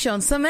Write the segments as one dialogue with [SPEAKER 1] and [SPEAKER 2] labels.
[SPEAKER 1] ראשון שמח!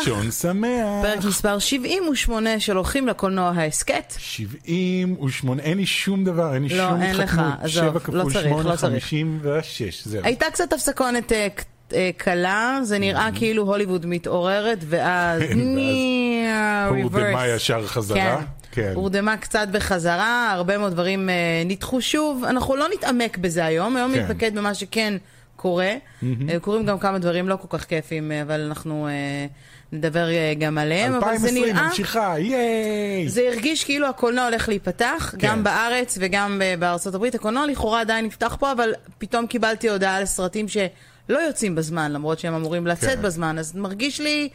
[SPEAKER 2] ראשון שמח.
[SPEAKER 1] פרק מספר 78 של הולכים לקולנוע ההסכת.
[SPEAKER 2] 78, אין לי שום דבר, אין לי
[SPEAKER 1] לא,
[SPEAKER 2] שום
[SPEAKER 1] אין לך,
[SPEAKER 2] התחכמות.
[SPEAKER 1] עזוב,
[SPEAKER 2] 7
[SPEAKER 1] לא
[SPEAKER 2] כפול
[SPEAKER 1] צריך,
[SPEAKER 2] 8,
[SPEAKER 1] לא צריך.
[SPEAKER 2] 56, זהו.
[SPEAKER 1] הייתה קצת הפסקונת אה, אה, קלה, זה נראה כאילו הוליווד מתעוררת, ואז... ניאה,
[SPEAKER 2] הורדמה
[SPEAKER 1] reverse.
[SPEAKER 2] ישר חזרה.
[SPEAKER 1] כן.
[SPEAKER 2] כן.
[SPEAKER 1] הורדמה קצת בחזרה, הרבה מאוד דברים אה, נדחו שוב. אנחנו לא נתעמק בזה היום, היום
[SPEAKER 2] כן.
[SPEAKER 1] נתמקד במה שכן קורה. אה, קורים גם כמה דברים לא כל כך כיפים, אה, אבל אנחנו אה, נדבר גם עליהם. אבל זה
[SPEAKER 2] 2020
[SPEAKER 1] נראה...
[SPEAKER 2] ממשיכה, ייי!
[SPEAKER 1] זה הרגיש כאילו הקולנוע הולך להיפתח,
[SPEAKER 2] כן.
[SPEAKER 1] גם בארץ וגם בארצות הברית. הקולנוע לכאורה עדיין נפתח פה, אבל פתאום קיבלתי הודעה לסרטים שלא יוצאים בזמן, למרות שהם אמורים לצאת
[SPEAKER 2] כן.
[SPEAKER 1] בזמן, אז מרגיש לי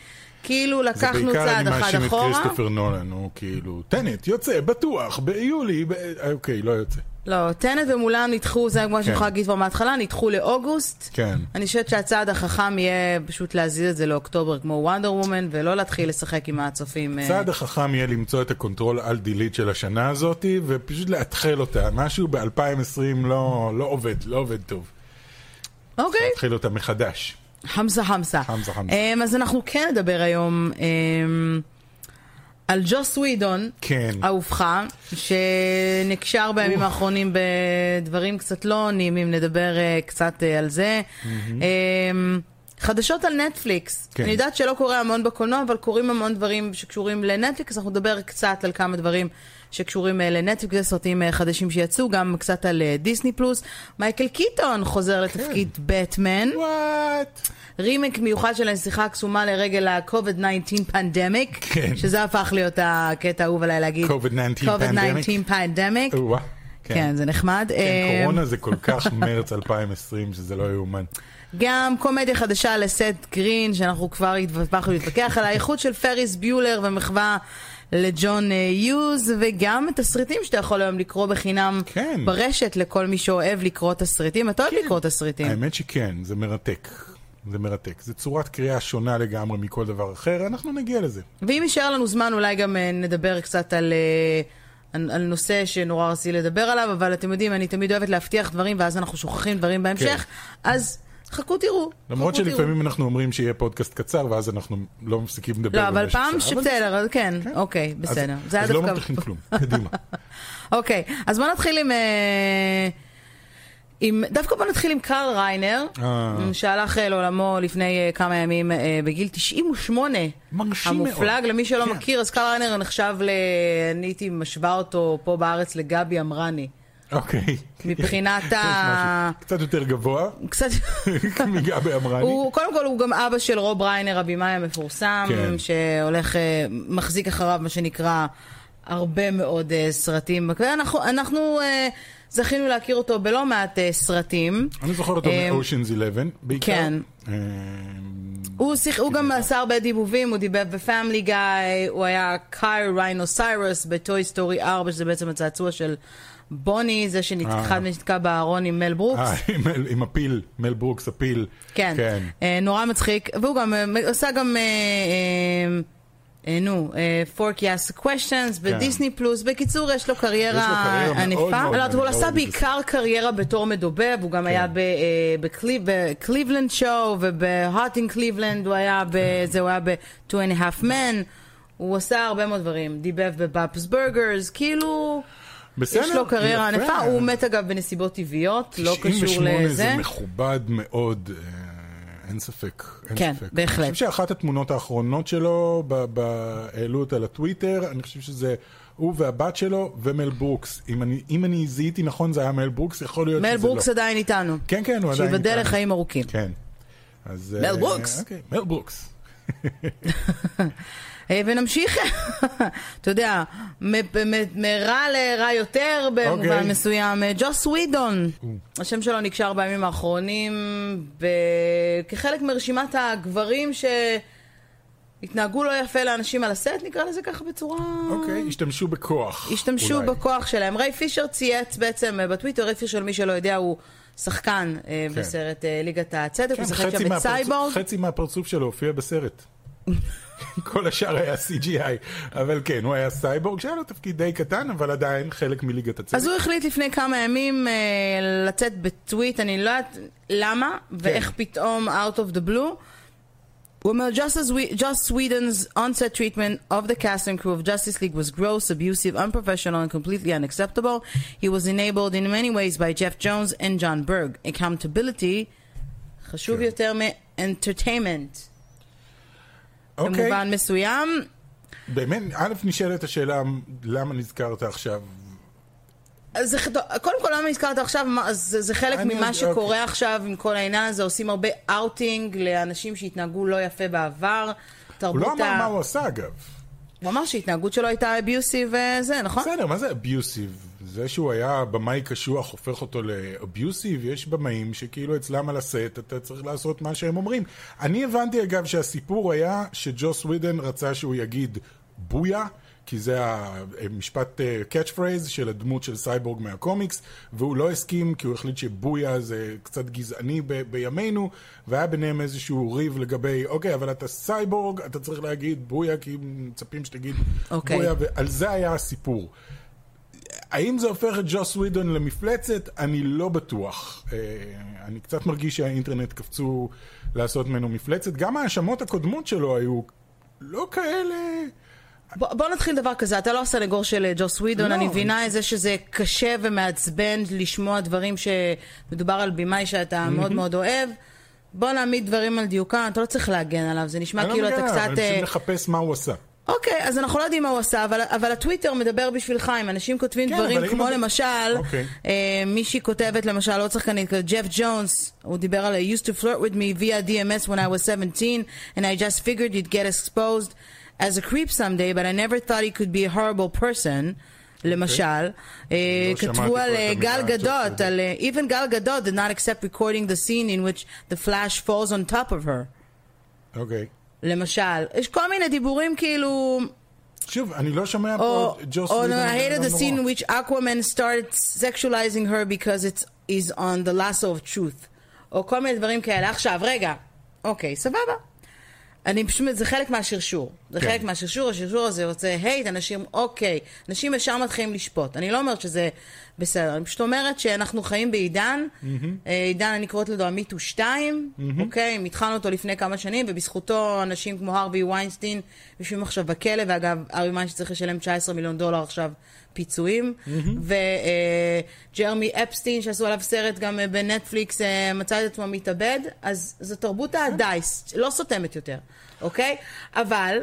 [SPEAKER 1] כאילו
[SPEAKER 2] זה
[SPEAKER 1] לקחנו
[SPEAKER 2] בעיקר
[SPEAKER 1] צעד
[SPEAKER 2] אני
[SPEAKER 1] אחד
[SPEAKER 2] מאשים את
[SPEAKER 1] אחורה.
[SPEAKER 2] כריסטופר נולן, הוא כאילו, טנט יוצא, בטוח, ביולי, ב- אוקיי, לא יוצא.
[SPEAKER 1] לא, Tenet ומולאן נדחו, זה כמו שאני יכולה להגיד כבר מההתחלה, נדחו לאוגוסט.
[SPEAKER 2] כן.
[SPEAKER 1] אני חושבת שהצעד החכם יהיה פשוט להזיז את זה לאוקטובר כמו Wonder Woman, ולא להתחיל לשחק עם הצופים. אה,
[SPEAKER 2] הצעד החכם יהיה למצוא את ה control alt delete של השנה הזאת, ופשוט לאתחל אותה. משהו ב-2020 לא, לא עובד, לא עובד טוב.
[SPEAKER 1] אוקיי,
[SPEAKER 2] להתחיל אותה מחדש.
[SPEAKER 1] חמסה חמסה.
[SPEAKER 2] חמסה, חמסה.
[SPEAKER 1] אמ, אז אנחנו כן נדבר היום אמ, על ג'וס ווידון,
[SPEAKER 2] כן.
[SPEAKER 1] אהובך, שנקשר בימים האחרונים בדברים קצת לא נעימים, נדבר אה, קצת אה, על זה. אמ, חדשות על נטפליקס.
[SPEAKER 2] כן.
[SPEAKER 1] אני יודעת שלא קורה המון בקולנוע, אבל קורים המון דברים שקשורים לנטפליקס. אנחנו נדבר קצת על כמה דברים שקשורים אה, לנטפליקס, סרטים אה, חדשים שיצאו, גם קצת על אה, דיסני פלוס. מייקל קיטון חוזר לתפקיד בטמן.
[SPEAKER 2] וואט?
[SPEAKER 1] רימק מיוחד של הנסיכה הקסומה לרגל ה-COVID-19 פנדמיק,
[SPEAKER 2] כן.
[SPEAKER 1] שזה הפך להיות הקטע האהוב עליי להגיד.
[SPEAKER 2] COVID-19
[SPEAKER 1] COVID-19 פנדמיק.
[SPEAKER 2] או-אה.
[SPEAKER 1] כן, זה נחמד.
[SPEAKER 2] כן, קורונה זה כל כך מרץ 2020 שזה לא יאומן.
[SPEAKER 1] גם קומדיה חדשה לסט גרין, שאנחנו כבר התווכחנו להתווכח על האיכות של פריס ביולר ומחווה לג'ון אה, יוז, וגם תסריטים שאתה יכול היום לקרוא בחינם
[SPEAKER 2] כן.
[SPEAKER 1] ברשת לכל מי שאוהב לקרוא תסריטים. אתה אוהב לקרוא תסריטים.
[SPEAKER 2] האמת שכן, זה מרתק. זה מרתק. זה צורת קריאה שונה לגמרי מכל דבר אחר, אנחנו נגיע לזה.
[SPEAKER 1] ואם יישאר לנו זמן, אולי גם אה, נדבר קצת על, אה, על, על נושא שנורא רציתי לדבר עליו, אבל אתם יודעים, אני תמיד אוהבת להבטיח דברים, ואז אנחנו שוכחים דברים בהמשך, אז חכו תראו.
[SPEAKER 2] למרות. שלפעמים אנחנו אומרים שיהיה פודקאסט קצר, ואז אנחנו לא מפסיקים לדבר
[SPEAKER 1] לא, אבל פעם שבסדר, אז כן, אוקיי, בסדר.
[SPEAKER 2] אז לא. מבטיחים כלום, קדימה.
[SPEAKER 1] אוקיי, אז בוא נתחיל עם... אה, עם, דווקא בוא נתחיל עם קרל ריינר,
[SPEAKER 2] אה.
[SPEAKER 1] שהלך אה, לעולמו לפני כמה ימים בגיל 98.
[SPEAKER 2] מרשים מאוד.
[SPEAKER 1] המופלג, למי שלא
[SPEAKER 2] כן.
[SPEAKER 1] מכיר, אז קרל ריינר נחשב ל... אני הייתי משווה אותו פה בארץ לגבי אמרני.
[SPEAKER 2] אוקיי.
[SPEAKER 1] מבחינת ה...
[SPEAKER 2] קצת יותר גבוה,
[SPEAKER 1] קצת...
[SPEAKER 2] מגבי אמרני.
[SPEAKER 1] הוא, קודם כל הוא גם אבא של רוב ריינר, הבמאי המפורסם,
[SPEAKER 2] כן.
[SPEAKER 1] שהולך, אה, מחזיק אחריו מה שנקרא הרבה מאוד אה, סרטים. אנחנו, אנחנו אה, זכינו להכיר אותו בלא מעט אה, סרטים.
[SPEAKER 2] אני זוכר אותו
[SPEAKER 1] מ
[SPEAKER 2] Ocean's 11, בעיקר.
[SPEAKER 1] כן. הוא, שיח, הוא גם עשה הרבה דיבובים, הוא דיבב ב Family Guy, הוא היה Carl Reineroceros ב Toy Story 4, שזה בעצם הצעצוע של בוני, זה
[SPEAKER 2] אה.
[SPEAKER 1] שאחד נתקע בארון עם מל ברוקס.
[SPEAKER 2] אה, עם- הפיל, מל ברוקס הפיל.
[SPEAKER 1] כן,
[SPEAKER 2] כן.
[SPEAKER 1] אה, נורא מצחיק, והוא גם אה, עשה גם, אה, אה, אה, נו, אה, Forky Asks a Question בדיסני פלוס. בקיצור, יש לו קריירה ענפה. הוא עשה בעיקר קריירה בתור מדובב, הוא גם היה אה, ב Cleve- ב Cleveland Show וב Hot in Cleveland, הוא היה בזה, הוא היה ב-Two and a Half Men. הוא עשה הרבה מאוד דברים, דיבב ב Bob's Burgers, כאילו,
[SPEAKER 2] בסדר,
[SPEAKER 1] יש לו קריירה. ענפה, הוא מת אגב בנסיבות טבעיות, לא קשור
[SPEAKER 2] 98
[SPEAKER 1] לזה.
[SPEAKER 2] זה מכובד מאוד, אה, אין ספק. אין
[SPEAKER 1] כן,
[SPEAKER 2] ספק.
[SPEAKER 1] בהחלט.
[SPEAKER 2] אני חושב שאחת התמונות האחרונות שלו, ב- ב- העלו אותה לטוויטר, אני חושב שזה הוא והבת שלו ומל ברוקס. אם אני, אם אני זיהיתי נכון זה היה מל ברוקס, יכול להיות
[SPEAKER 1] מל
[SPEAKER 2] שזה
[SPEAKER 1] ברוקס
[SPEAKER 2] לא.
[SPEAKER 1] עדיין איתנו.
[SPEAKER 2] כן, כן, הוא עדיין
[SPEAKER 1] שייבדל
[SPEAKER 2] איתנו.
[SPEAKER 1] לחיים ארוכים.
[SPEAKER 2] כן. אז...
[SPEAKER 1] מל
[SPEAKER 2] אה,
[SPEAKER 1] ברוקס.
[SPEAKER 2] אוקיי, מל ברוקס.
[SPEAKER 1] אה, ונמשיך, אתה יודע, מרע לרע יותר במובן
[SPEAKER 2] אוקיי.
[SPEAKER 1] מסוים. אה, ג'וס ווידון, השם שלו נקשר בימים האחרונים ב- כחלק מרשימת הגברים שהתנהגו לא יפה לאנשים על הסט, נקרא לזה ככה בצורה...
[SPEAKER 2] אוקיי, השתמשו בכוח.
[SPEAKER 1] השתמשו
[SPEAKER 2] אולי.
[SPEAKER 1] בכוח שלהם. ריי פישר צייץ בעצם אה, בטוויטר, ריי פישר, למי שלא יודע, הוא שחקן
[SPEAKER 2] כן.
[SPEAKER 1] בסרט ליגת הצדק,
[SPEAKER 2] כן,
[SPEAKER 1] הוא שיחק שם סייבורג.
[SPEAKER 2] חצי מהפרצוף שלו הופיע בסרט. כל השאר היה CGI, אבל כן, הוא היה סייבורג שהיה לו תפקיד די קטן, אבל עדיין חלק מליגת הצדק.
[SPEAKER 1] אז הוא החליט לפני כמה ימים אה, לצאת בטוויט, אני לא יודעת למה, ואיך פתאום out of the blue. Well, just as we, just Sweden's onset treatment of the cast and crew of Justice League was gross, abusive, unprofessional, and completely unacceptable. He was enabled in many ways by Jeff Jones and John Berg. Accountability חשוב יותר מ-entertainment.
[SPEAKER 2] אוקיי.
[SPEAKER 1] במובן מסוים,
[SPEAKER 2] באמת, א', נשאלת השאלה, למה נזכרת עכשיו?
[SPEAKER 1] זה, קודם כל, למה הזכרת עכשיו? זה, זה חלק
[SPEAKER 2] אני-
[SPEAKER 1] ממה שקורה
[SPEAKER 2] אוקיי.
[SPEAKER 1] עכשיו עם כל העניין הזה, עושים הרבה אאוטינג לאנשים שהתנהגו לא יפה בעבר.
[SPEAKER 2] הוא לא אמר
[SPEAKER 1] ה...
[SPEAKER 2] מה הוא עשה, אגב.
[SPEAKER 1] הוא אמר שההתנהגות שלו הייתה abusive וזה, נכון?
[SPEAKER 2] בסדר, מה זה abusive? זה שהוא היה במאי קשוח הופך אותו ל abusive? יש במאים שכאילו אצלם על הסט, אתה צריך לעשות מה שהם אומרים. אני הבנתי אגב שהסיפור היה שג'וס ווידן רצה שהוא יגיד Booyah. כי זה המשפט catchphrase של הדמות של סייבורג מהקומיקס, והוא לא הסכים כי הוא החליט ש booyah זה קצת גזעני ב- בימינו, והיה ביניהם איזשהו ריב לגבי, אוקיי, אבל אתה סייבורג, אתה צריך להגיד booyah, כי מצפים שתגיד
[SPEAKER 1] אוקיי.
[SPEAKER 2] booyah, ועל זה היה הסיפור. האם זה הופך את ג'וס ווידון למפלצת? אני לא בטוח. אה, אני קצת מרגיש שהאינטרנט קפצו לעשות ממנו מפלצת. גם ההאשמות הקודמות שלו היו לא כאלה...
[SPEAKER 1] בוא, בוא נתחיל דבר כזה, אתה לא הסנגור של אה, ג'וס ווידון,
[SPEAKER 2] לא.
[SPEAKER 1] אני מבינה את זה שזה קשה ומעצבן לשמוע דברים שמדובר על במאי שאתה מאוד מאוד אוהב. בוא נעמיד דברים על דיוקם, אתה לא צריך להגן עליו, זה נשמע
[SPEAKER 2] אני לא
[SPEAKER 1] כאילו אתה
[SPEAKER 2] מגן,
[SPEAKER 1] קצת...
[SPEAKER 2] אבל
[SPEAKER 1] אה,
[SPEAKER 2] צריכים לחפש מה הוא עשה.
[SPEAKER 1] אוקיי, אז אנחנו לא יודעים מה הוא עשה, אבל, אבל הטוויטר מדבר בשבילך, אם אנשים כותבים
[SPEAKER 2] כן,
[SPEAKER 1] דברים
[SPEAKER 2] אם
[SPEAKER 1] כמו
[SPEAKER 2] אתה-
[SPEAKER 1] למשל,
[SPEAKER 2] אוקיי.
[SPEAKER 1] אה, מישהי כותבת למשל, עוד שחקנית, ג'ף ג'ונס, הוא דיבר על I used to flirt with me via DMS when I was 17, and I just figured you'd get exposed as a creep someday, but I never thought he could be a horrible person. למשל, אה,
[SPEAKER 2] לא
[SPEAKER 1] כתבו על אה, גל. גדות, על אה, even גל גדות did not accept recording the scene in which the flash falls on top of her.
[SPEAKER 2] אוקיי.
[SPEAKER 1] למשל, יש כל מיני דיבורים כאילו...
[SPEAKER 2] שוב, אני לא שומע פה ג'וס
[SPEAKER 1] או no, I hated the scene which Aquaman starts sexualizing her because it's is on the lasso of truth. או כל מיני דברים כאלה. עכשיו, רגע, אוקיי, סבבה. אני פשוט, זה חלק מהשרשור. זה
[SPEAKER 2] כן.
[SPEAKER 1] חלק מהשרשור, השרשור הזה רוצה הייט, אנשים, אוקיי. אנשים ישר מתחילים לשפוט. אני לא אומרת שזה בסדר, אני פשוט אומרת שאנחנו חיים בעידן, אה, עידן, אני קוראת לו המיטו 2, אוקיי? אם התחלנו אותו לפני כמה שנים, ובזכותו אנשים כמו הרווי ויינסטין יושבים עכשיו בכלא, ואגב, הרווי ויינסטין צריך לשלם 19 מיליון דולר עכשיו פיצויים, וג'רמי אפסטין, שעשו עליו סרט גם אה, בנטפליקס, אה, מצא את עצמו מתאבד, אז זו תרבות הדייס, לא סותמת יותר, אוקיי? אבל...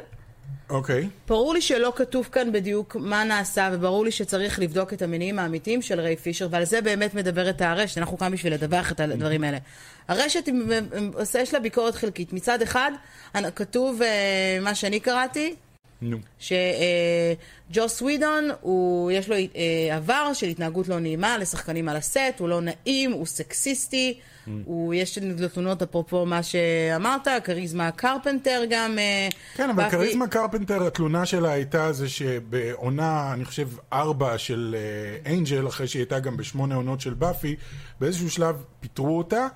[SPEAKER 2] אוקיי.
[SPEAKER 1] ברור לי שלא כתוב כאן בדיוק מה נעשה, וברור לי שצריך לבדוק את המניעים האמיתיים של ריי פישר, ועל זה באמת מדברת הרשת, אנחנו כאן בשביל לדווח את הדברים האלה. הרשת, יש לה ביקורת חלקית. מצד אחד, כתוב, אה, מה שאני קראתי,
[SPEAKER 2] נו.
[SPEAKER 1] שג'וס ווידון, הוא, יש לו אה, עבר של התנהגות לא נעימה לשחקנים על הסט, הוא לא נעים, הוא סקסיסטי, הוא, יש לו תלונות אפרופו מה שאמרת, כריזמה קרפנטר גם. אה,
[SPEAKER 2] כן, אבל
[SPEAKER 1] באפי-
[SPEAKER 2] כריזמה קרפנטר, התלונה שלה הייתה זה שבעונה, אני חושב, ארבע של אה, אנג'ל, אחרי שהיא הייתה גם בשמונה עונות של באפי, באיזשהו שלב פיטרו אותה,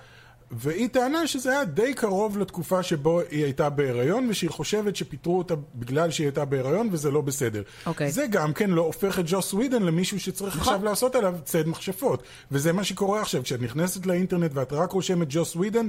[SPEAKER 2] והיא טענה שזה היה די קרוב לתקופה שבו היא הייתה בהיריון, ושהיא חושבת שפיטרו אותה בגלל שהיא הייתה בהיריון, וזה לא בסדר.
[SPEAKER 1] אוקיי.
[SPEAKER 2] זה גם כן לא הופך את ג'וס ווידן למישהו שצריך
[SPEAKER 1] נכון.
[SPEAKER 2] עכשיו לעשות עליו ציד מכשפות. וזה מה שקורה עכשיו, כשאת נכנסת לאינטרנט ואת רק רושמת ג'וס ווידן,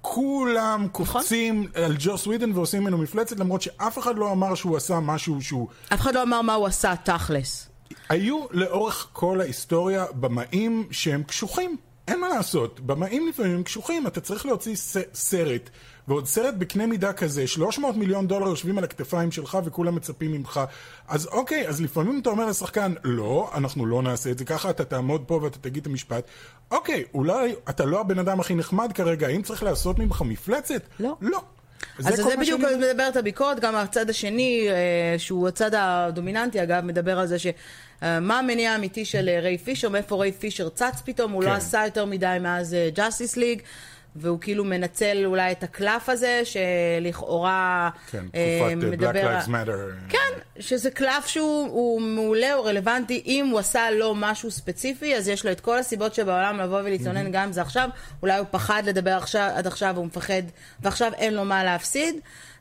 [SPEAKER 2] כולם קופצים על ג'וס ווידן ועושים ממנו מפלצת, למרות שאף אחד לא אמר שהוא עשה משהו שהוא...
[SPEAKER 1] אף אחד לא אמר מה הוא עשה תכלס.
[SPEAKER 2] היו לאורך כל ההיסטוריה במאים שהם קשוחים. אין מה לעשות, במאים לפעמים קשוחים, אתה צריך להוציא ס- סרט, ועוד סרט בקנה מידה כזה, 300 מיליון דולר יושבים על הכתפיים שלך וכולם מצפים ממך. אז אוקיי, אז לפעמים אתה אומר לשחקן, לא, אנחנו לא נעשה את זה ככה, אתה תעמוד פה ואתה תגיד את המשפט. אוקיי, אולי אתה לא הבן אדם הכי נחמד כרגע, האם צריך לעשות ממך מפלצת?
[SPEAKER 1] לא.
[SPEAKER 2] לא.
[SPEAKER 1] אז זה, זה בדיוק
[SPEAKER 2] שאני-
[SPEAKER 1] מדברת הביקורת, גם הצד השני, אה, שהוא הצד הדומיננטי אגב, מדבר על זה ש... אה, מה המניע האמיתי של אה, ריי פישר, מאיפה ריי פישר צץ פתאום, הוא לא
[SPEAKER 2] כן.
[SPEAKER 1] עשה יותר מדי מאז ג'אסטיס ליג, והוא כאילו מנצל אולי את הקלף הזה, שלכאורה
[SPEAKER 2] כן,
[SPEAKER 1] אה,
[SPEAKER 2] תקופת Black
[SPEAKER 1] מדבר...
[SPEAKER 2] Lives Matter.
[SPEAKER 1] כן, שזה קלף שהוא הוא מעולה, הוא רלוונטי. אם הוא עשה לו משהו ספציפי, אז יש לו את כל הסיבות שבעולם לבוא ולהתלונן, גם אם זה עכשיו. אולי הוא פחד לדבר עכשיו, עד עכשיו, הוא מפחד, ועכשיו אין לו מה להפסיד.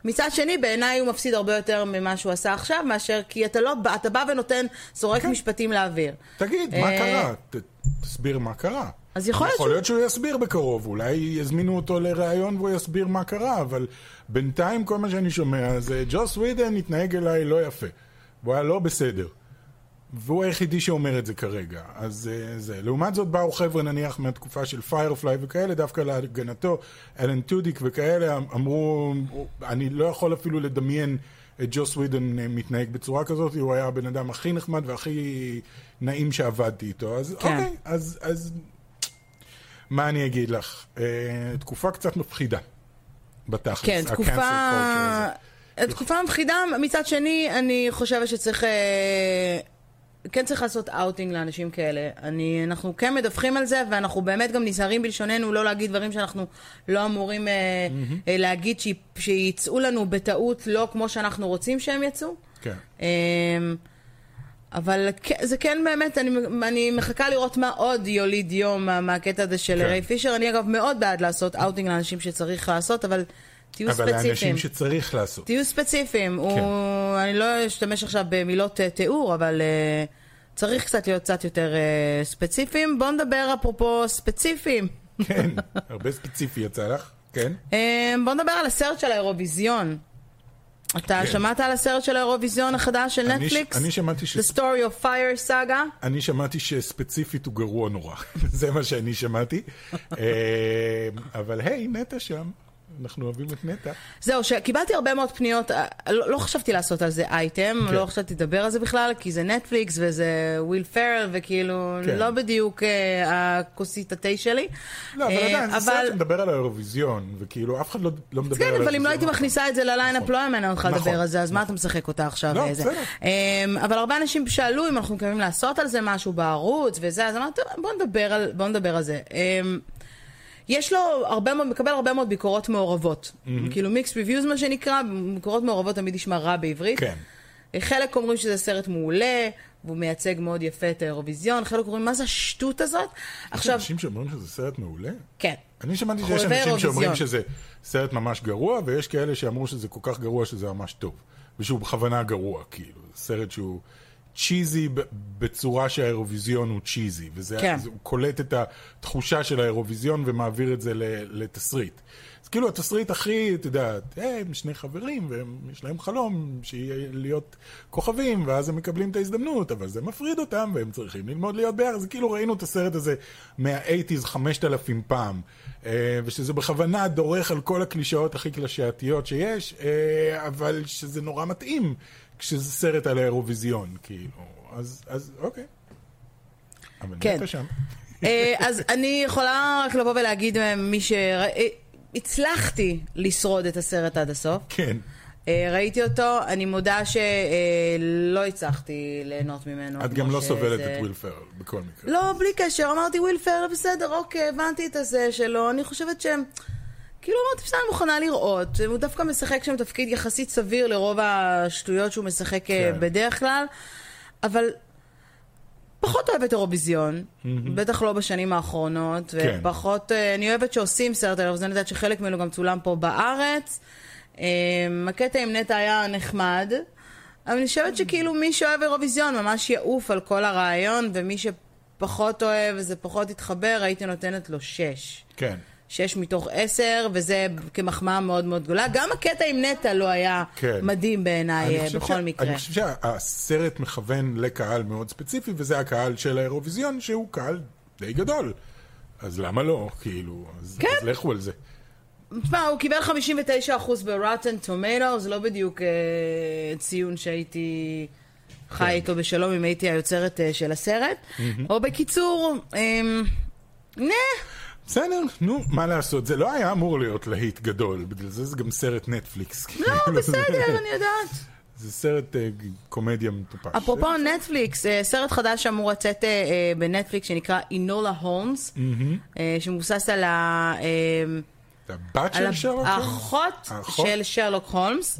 [SPEAKER 1] מצד שני, בעיניי הוא מפסיד הרבה יותר ממה שהוא עשה עכשיו, מאשר כי אתה לא, אתה בא ונותן, זורק
[SPEAKER 2] כן.
[SPEAKER 1] משפטים לאוויר.
[SPEAKER 2] תגיד, מה
[SPEAKER 1] אה,
[SPEAKER 2] קרה? ת- תסביר מה קרה.
[SPEAKER 1] אז יכול
[SPEAKER 2] יכול
[SPEAKER 1] שהוא...
[SPEAKER 2] להיות שהוא יסביר בקרוב, אולי יזמינו אותו לראיון והוא יסביר מה קרה, אבל בינתיים כל מה שאני שומע זה ג'וס ווידן התנהג אליי לא יפה. הוא היה לא בסדר. והוא היחידי שאומר את זה כרגע. אז אה, זה. לעומת זאת באו חבר'ה נניח מהתקופה של פיירפליי וכאלה, דווקא להגנתו, אלן טודיק וכאלה, אמ- אמרו, אני לא יכול אפילו לדמיין את ג'וס ווידן אה, מתנהג בצורה כזאת, הוא היה הבן אדם הכי נחמד והכי נעים שעבדתי איתו. אז
[SPEAKER 1] כן.
[SPEAKER 2] אוקיי, אז, אז מה אני אגיד לך? אה, תקופה קצת מפחידה. בתכלס,
[SPEAKER 1] כן, תקופה... תקופה מפחידה, מצד שני, אני חושבת שצריך... אה, כן צריך לעשות אאוטינג לאנשים כאלה. אני, אנחנו כן מדווחים על זה, ואנחנו באמת גם נזהרים בלשוננו לא להגיד דברים שאנחנו לא אמורים אה, אה, להגיד, שי- שיצאו לנו בטעות לא כמו שאנחנו רוצים שהם יצאו.
[SPEAKER 2] כן.
[SPEAKER 1] אמ, אבל כן- זה כן באמת, אני, אני מחכה לראות מה עוד יוליד יום מה- מהקטע הזה של
[SPEAKER 2] כן.
[SPEAKER 1] ריי פישר. אני אגב מאוד בעד לעשות אאוטינג לאנשים שצריך לעשות, אבל תהיו
[SPEAKER 2] אבל
[SPEAKER 1] ספציפיים.
[SPEAKER 2] לאנשים שצריך לעשות.
[SPEAKER 1] תהיו ספציפיים. הוא, אני לא אשתמש עכשיו במילות אה, תיאור, אבל אה, צריך קצת להיות קצת יותר אה, ספציפיים. בואו נדבר אפרופו ספציפיים.
[SPEAKER 2] כן, הרבה ספציפי יצא לך, כן?
[SPEAKER 1] Um, בואו נדבר על הסרט של האירוויזיון. אתה
[SPEAKER 2] כן.
[SPEAKER 1] שמעת על הסרט של האירוויזיון החדש של
[SPEAKER 2] אני ש-
[SPEAKER 1] נטפליקס?
[SPEAKER 2] אני שמעתי ש-
[SPEAKER 1] The Story of Fire Saga?
[SPEAKER 2] אני שמעתי שספציפית הוא גרוע נורא. זה מה שאני שמעתי. אה, אבל היי, נטע שם. אנחנו אוהבים את נטע.
[SPEAKER 1] זהו, שקיבלתי הרבה מאוד פניות, אה, לא, לא חשבתי לעשות על זה אייטם,
[SPEAKER 2] כן.
[SPEAKER 1] לא חשבתי לדבר על זה בכלל, כי זה נטפליקס וזה וויל פרל, וכאילו,
[SPEAKER 2] כן.
[SPEAKER 1] לא בדיוק אה, הכוסית התה שלי.
[SPEAKER 2] לא, אבל
[SPEAKER 1] אה,
[SPEAKER 2] עדיין, זה סרט שמדבר על האירוויזיון, וכאילו אף אחד לא לא מדבר על
[SPEAKER 1] כן,
[SPEAKER 2] האירוויזיון.
[SPEAKER 1] אבל אם לא הייתי מכניסה את זה לליינאפ,
[SPEAKER 2] נכון.
[SPEAKER 1] לא היה מעניין אותך
[SPEAKER 2] נכון,
[SPEAKER 1] לדבר על זה, אז מה אתה משחק אותה עכשיו?
[SPEAKER 2] לא? בסדר.
[SPEAKER 1] אמ, אבל הרבה אנשים שאלו אם אנחנו מתכוונים לעשות על זה משהו בערוץ וזה, אז אמרתי, "טוב, בוא נדבר על- בוא נדבר על זה. אמ, יש לו הרבה מאוד, מקבל הרבה מאוד ביקורות מעורבות. כאילו mixed reviews מה שנקרא, ביקורות מעורבות תמיד נשמע רע בעברית.
[SPEAKER 2] כן.
[SPEAKER 1] חלק אומרים שזה סרט מעולה, והוא מייצג מאוד יפה את האירוויזיון, חלק אומרים, מה זה השטות הזאת?
[SPEAKER 2] יש
[SPEAKER 1] עכשיו,
[SPEAKER 2] אנשים שאומרים שזה סרט מעולה?
[SPEAKER 1] כן.
[SPEAKER 2] אני שמעתי שיש אנשים שאומרים
[SPEAKER 1] אירוויזיון.
[SPEAKER 2] שזה סרט ממש גרוע, ויש כאלה שאמרו שזה כל כך גרוע שזה ממש טוב. ושהוא בכוונה גרוע, כאילו. סרט שהוא צ'יזי בצורה שהאירוויזיון הוא צ'יזי. וזה,
[SPEAKER 1] כן.
[SPEAKER 2] הוא קולט את התחושה של האירוויזיון ומעביר את זה לתסריט. אז כאילו התסריט הכי, את יודעת, הם שני חברים, ויש להם חלום שיהיה להיות כוכבים, ואז הם מקבלים את ההזדמנות, אבל זה מפריד אותם, והם צריכים ללמוד להיות ביחד. זה כאילו ראינו את הסרט הזה מה-80's 5,000 פעם, אה, ושזה בכוונה דורך על כל הקלישאות הכי קלישאתיות שיש, אה, אבל שזה נורא מתאים כשזה סרט על האירוויזיון, כאילו. אז, אז אוקיי. אבל
[SPEAKER 1] כן.
[SPEAKER 2] שם.
[SPEAKER 1] אה, אז אני יכולה רק לבוא ולהגיד, אה, מי ש... אה, הצלחתי לשרוד את הסרט עד הסוף.
[SPEAKER 2] כן.
[SPEAKER 1] ראיתי אותו, אני מודה שלא הצלחתי ליהנות ממנו.
[SPEAKER 2] את גם לא סובלת את וויל פרל, בכל מקרה.
[SPEAKER 1] לא, בלי קשר, אמרתי וויל פרל, בסדר, אוקיי, הבנתי את הזה שלו, אני חושבת שהם... כאילו אמרתי, בסדר, אני מוכנה לראות. הוא דווקא משחק שם תפקיד יחסית סביר לרוב השטויות שהוא משחק אה,
[SPEAKER 2] כן.
[SPEAKER 1] בדרך כלל, אבל פחות אוהבת אירוויזיון, בטח לא בשנים האחרונות,
[SPEAKER 2] כן.
[SPEAKER 1] ופחות, אה, אני אוהבת שעושים סרט על אירוויזיון, אני יודעת שחלק ממנו גם צולם פה בארץ. אה, הקטע עם נטע היה נחמד, אבל אני חושבת שכאילו מי שאוהב אירוויזיון ממש יעוף על כל הרעיון, ומי שפחות אוהב וזה פחות התחבר, הייתי נותנת לו שש.
[SPEAKER 2] כן.
[SPEAKER 1] שש מתוך עשר, וזה כמחמאה מאוד מאוד גדולה. גם הקטע עם נטע לא היה
[SPEAKER 2] כן.
[SPEAKER 1] מדהים בעיניי, אה, בכל
[SPEAKER 2] ש-
[SPEAKER 1] מקרה.
[SPEAKER 2] אני חושב שהסרט מכוון לקהל מאוד ספציפי, וזה הקהל של האירוויזיון, שהוא קהל די גדול. אז למה לא? כאילו, אז,
[SPEAKER 1] כן.
[SPEAKER 2] אז לכו על זה.
[SPEAKER 1] תשמע, הוא קיבל 59% ב-Rotten Tomatoes, זה לא בדיוק אה, ציון שהייתי חי
[SPEAKER 2] כן.
[SPEAKER 1] איתו בשלום אם הייתי היוצרת אה, של הסרט. או בקיצור, אה, נה,
[SPEAKER 2] בסדר, נו, מה לעשות? זה לא היה אמור להיות להיט גדול, בגלל זה זה גם סרט נטפליקס.
[SPEAKER 1] לא,
[SPEAKER 2] כאילו,
[SPEAKER 1] בסדר, אני יודעת.
[SPEAKER 2] זה סרט אה, קומדיה מטופש.
[SPEAKER 1] אפרופו נטפליקס, אה, סרט חדש שאמור לצאת אה, בנטפליקס שנקרא אינולה הולמס, שמבוסס על ה...
[SPEAKER 2] הבת של שרלוק?
[SPEAKER 1] האחות
[SPEAKER 2] האחות?
[SPEAKER 1] של שרלוק הולמס.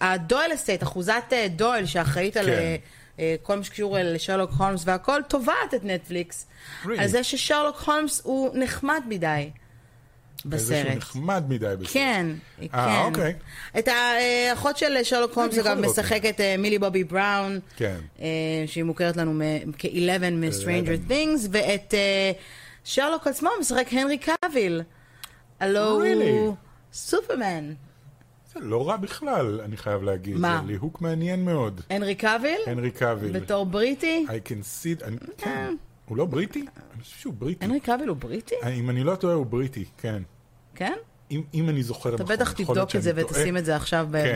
[SPEAKER 1] הדויל אסטייט, אחוזת דויל שאחראית על
[SPEAKER 2] כן.
[SPEAKER 1] כל מה שקשור לשרלוק הולמס והכל, תובעת את נטפליקס.
[SPEAKER 2] Really?
[SPEAKER 1] על זה ששרלוק הולמס הוא נחמד מדי.
[SPEAKER 2] איזשהו
[SPEAKER 1] בסרט.
[SPEAKER 2] נחמד מדי בסרט.
[SPEAKER 1] כן, כן.
[SPEAKER 2] אה, אוקיי.
[SPEAKER 1] את האחות של שרלוק הולמס
[SPEAKER 2] לראות.
[SPEAKER 1] משחקת אה, מילי בובי בראון,
[SPEAKER 2] כן.
[SPEAKER 1] אה, שהיא מוכרת לנו מ- כ-11 מ-Stranger
[SPEAKER 2] 11.
[SPEAKER 1] Things, ואת אה, שרלוק עצמו משחק הנרי קאביל. הלו? הוא סופרמן.
[SPEAKER 2] לא רע בכלל, אני חייב להגיד.
[SPEAKER 1] מה?
[SPEAKER 2] זה ליהוק מעניין מאוד.
[SPEAKER 1] הנרי קאביל?
[SPEAKER 2] הנרי קאביל.
[SPEAKER 1] בתור בריטי?
[SPEAKER 2] I can see... אני- כן. הוא לא בריטי? אני חושב שהוא בריטי.
[SPEAKER 1] הנרי קאביל הוא בריטי?
[SPEAKER 2] אם אני לא טועה, הוא בריטי, כן.
[SPEAKER 1] כן?
[SPEAKER 2] אם, אם אני זוכר
[SPEAKER 1] אתה
[SPEAKER 2] נכון.
[SPEAKER 1] בטח
[SPEAKER 2] יכול להיות
[SPEAKER 1] תבדוק את זה. ותשים את זה עכשיו
[SPEAKER 2] כן.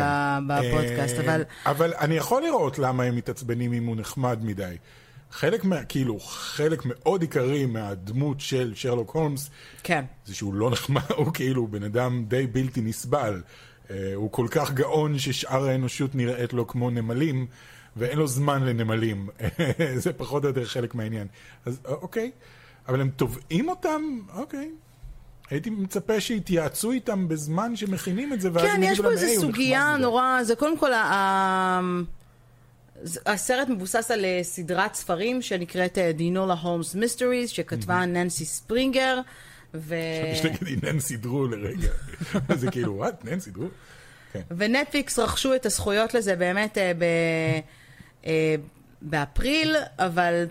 [SPEAKER 1] בפודקאסט,
[SPEAKER 2] אה,
[SPEAKER 1] אבל...
[SPEAKER 2] אבל אני יכול לראות למה הם מתעצבנים אם הוא נחמד מדי. חלק מה... כאילו, חלק מאוד עיקרי מהדמות של שרלוק הולמס,
[SPEAKER 1] כן.
[SPEAKER 2] זה שהוא לא נחמד, הוא כאילו בן אדם די בלתי נסבל. אה, הוא כל כך גאון ששאר האנושות נראית לו כמו נמלים, ואין לו זמן לנמלים. זה פחות או יותר חלק מהעניין. אז אה, אוקיי, אבל הם תובעים אותם? אוקיי. הייתי מצפה שיתייעצו איתם בזמן שמכינים את זה, ואז
[SPEAKER 1] כן, יש פה איזו
[SPEAKER 2] "היי, הוא
[SPEAKER 1] סוגיה
[SPEAKER 2] נחמד מדי."
[SPEAKER 1] נורא, זה קודם כל, ה- הסרט מבוסס על אה, סדרת ספרים שנקראת דינולה הולמס מיסטריז, שכתבה ננסי ספרינגר, ו...
[SPEAKER 2] להגיד ננסי דרו לרגע. זה כאילו, וואט, ננסי דרו? כן.
[SPEAKER 1] ונטפליקס רכשו את הזכויות לזה באמת אה, ב... אה, באפריל, אבל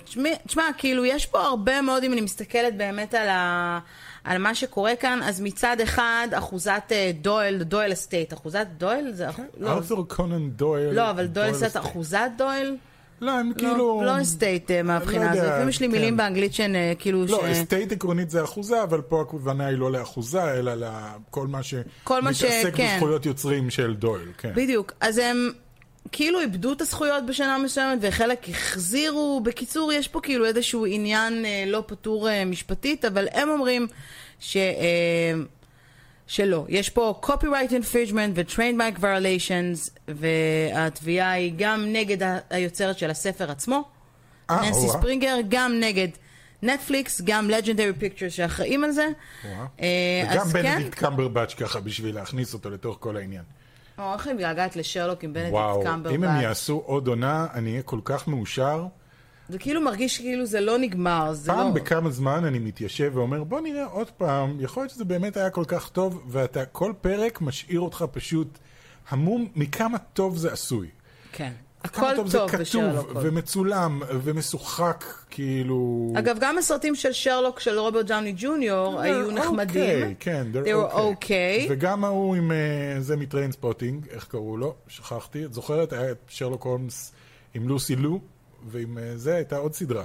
[SPEAKER 1] תשמע, כאילו, יש פה הרבה מאוד, אם אני מסתכלת באמת על, ה... על מה שקורה כאן, אז מצד אחד, אחוזת אה, דויל, דויל estate, אחוזת דויל? זה... אח- לא,
[SPEAKER 2] ארתור קונן דויל.
[SPEAKER 1] לא, אבל דויל
[SPEAKER 2] estate.
[SPEAKER 1] אחוזת דויל?
[SPEAKER 2] לא, הם
[SPEAKER 1] לא,
[SPEAKER 2] כאילו...
[SPEAKER 1] לא estate אה, מהבחינה
[SPEAKER 2] לא
[SPEAKER 1] הזאת. לפעמים יש לי
[SPEAKER 2] כן.
[SPEAKER 1] מילים באנגלית שהן אה, כאילו.
[SPEAKER 2] לא, estate עקרונית זה אחוזה, אבל פה הכוונה היא לא לאחוזה, אלא לכל מה ש...
[SPEAKER 1] כל מה ש-
[SPEAKER 2] מתעסק
[SPEAKER 1] כן.
[SPEAKER 2] בזכויות יוצרים של דויל, כן.
[SPEAKER 1] בדיוק. אז הם כאילו איבדו את הזכויות בשנה מסוימת, וחלק החזירו. בקיצור, יש פה כאילו איזשהו עניין אה, לא פתור אה, משפטית, אבל הם אומרים ש... אה, שלא. יש פה copyright infringement ו-trademark violations, והתביעה היא גם נגד היוצרת של הספר עצמו,
[SPEAKER 2] אה, או-אה.
[SPEAKER 1] ספרינגר, גם נגד נטפליקס, גם legendary pictures שאחראים על זה. אה,
[SPEAKER 2] וגם
[SPEAKER 1] אז כן,
[SPEAKER 2] בנדיקט קמברבץ' ככה בשביל להכניס אותו לתוך כל העניין.
[SPEAKER 1] או, איך אני מתגעגעת לשרלוק עם בנדיקט
[SPEAKER 2] וואו,
[SPEAKER 1] קמברבץ'.
[SPEAKER 2] אם הם יעשו עוד עונה, אני אהיה כל כך מאושר.
[SPEAKER 1] זה כאילו מרגיש כאילו זה לא נגמר, זה
[SPEAKER 2] פעם
[SPEAKER 1] לא...
[SPEAKER 2] בכמה זמן אני מתיישב ואומר, בוא נראה עוד פעם, יכול להיות שזה באמת היה כל כך טוב, ואתה כל פרק משאיר אותך פשוט המום מכמה טוב זה עשוי.
[SPEAKER 1] כן. הכל
[SPEAKER 2] טוב זה
[SPEAKER 1] טוב
[SPEAKER 2] כתוב,
[SPEAKER 1] בשרלוק.
[SPEAKER 2] ומצולם, ומשוחק, כאילו...
[SPEAKER 1] אגב, גם הסרטים של שרלוק של רוברט דאוני ג'וניור היו
[SPEAKER 2] They're
[SPEAKER 1] נחמדים.
[SPEAKER 2] okay, כן,
[SPEAKER 1] They were okay.
[SPEAKER 2] וגם ההוא עם אה, זה מ Trainspotting, איך קראו לו? שכחתי. את זוכרת? היה את שרלוק הולמס עם לוסי לו, ועם אה, זה הייתה עוד סדרה.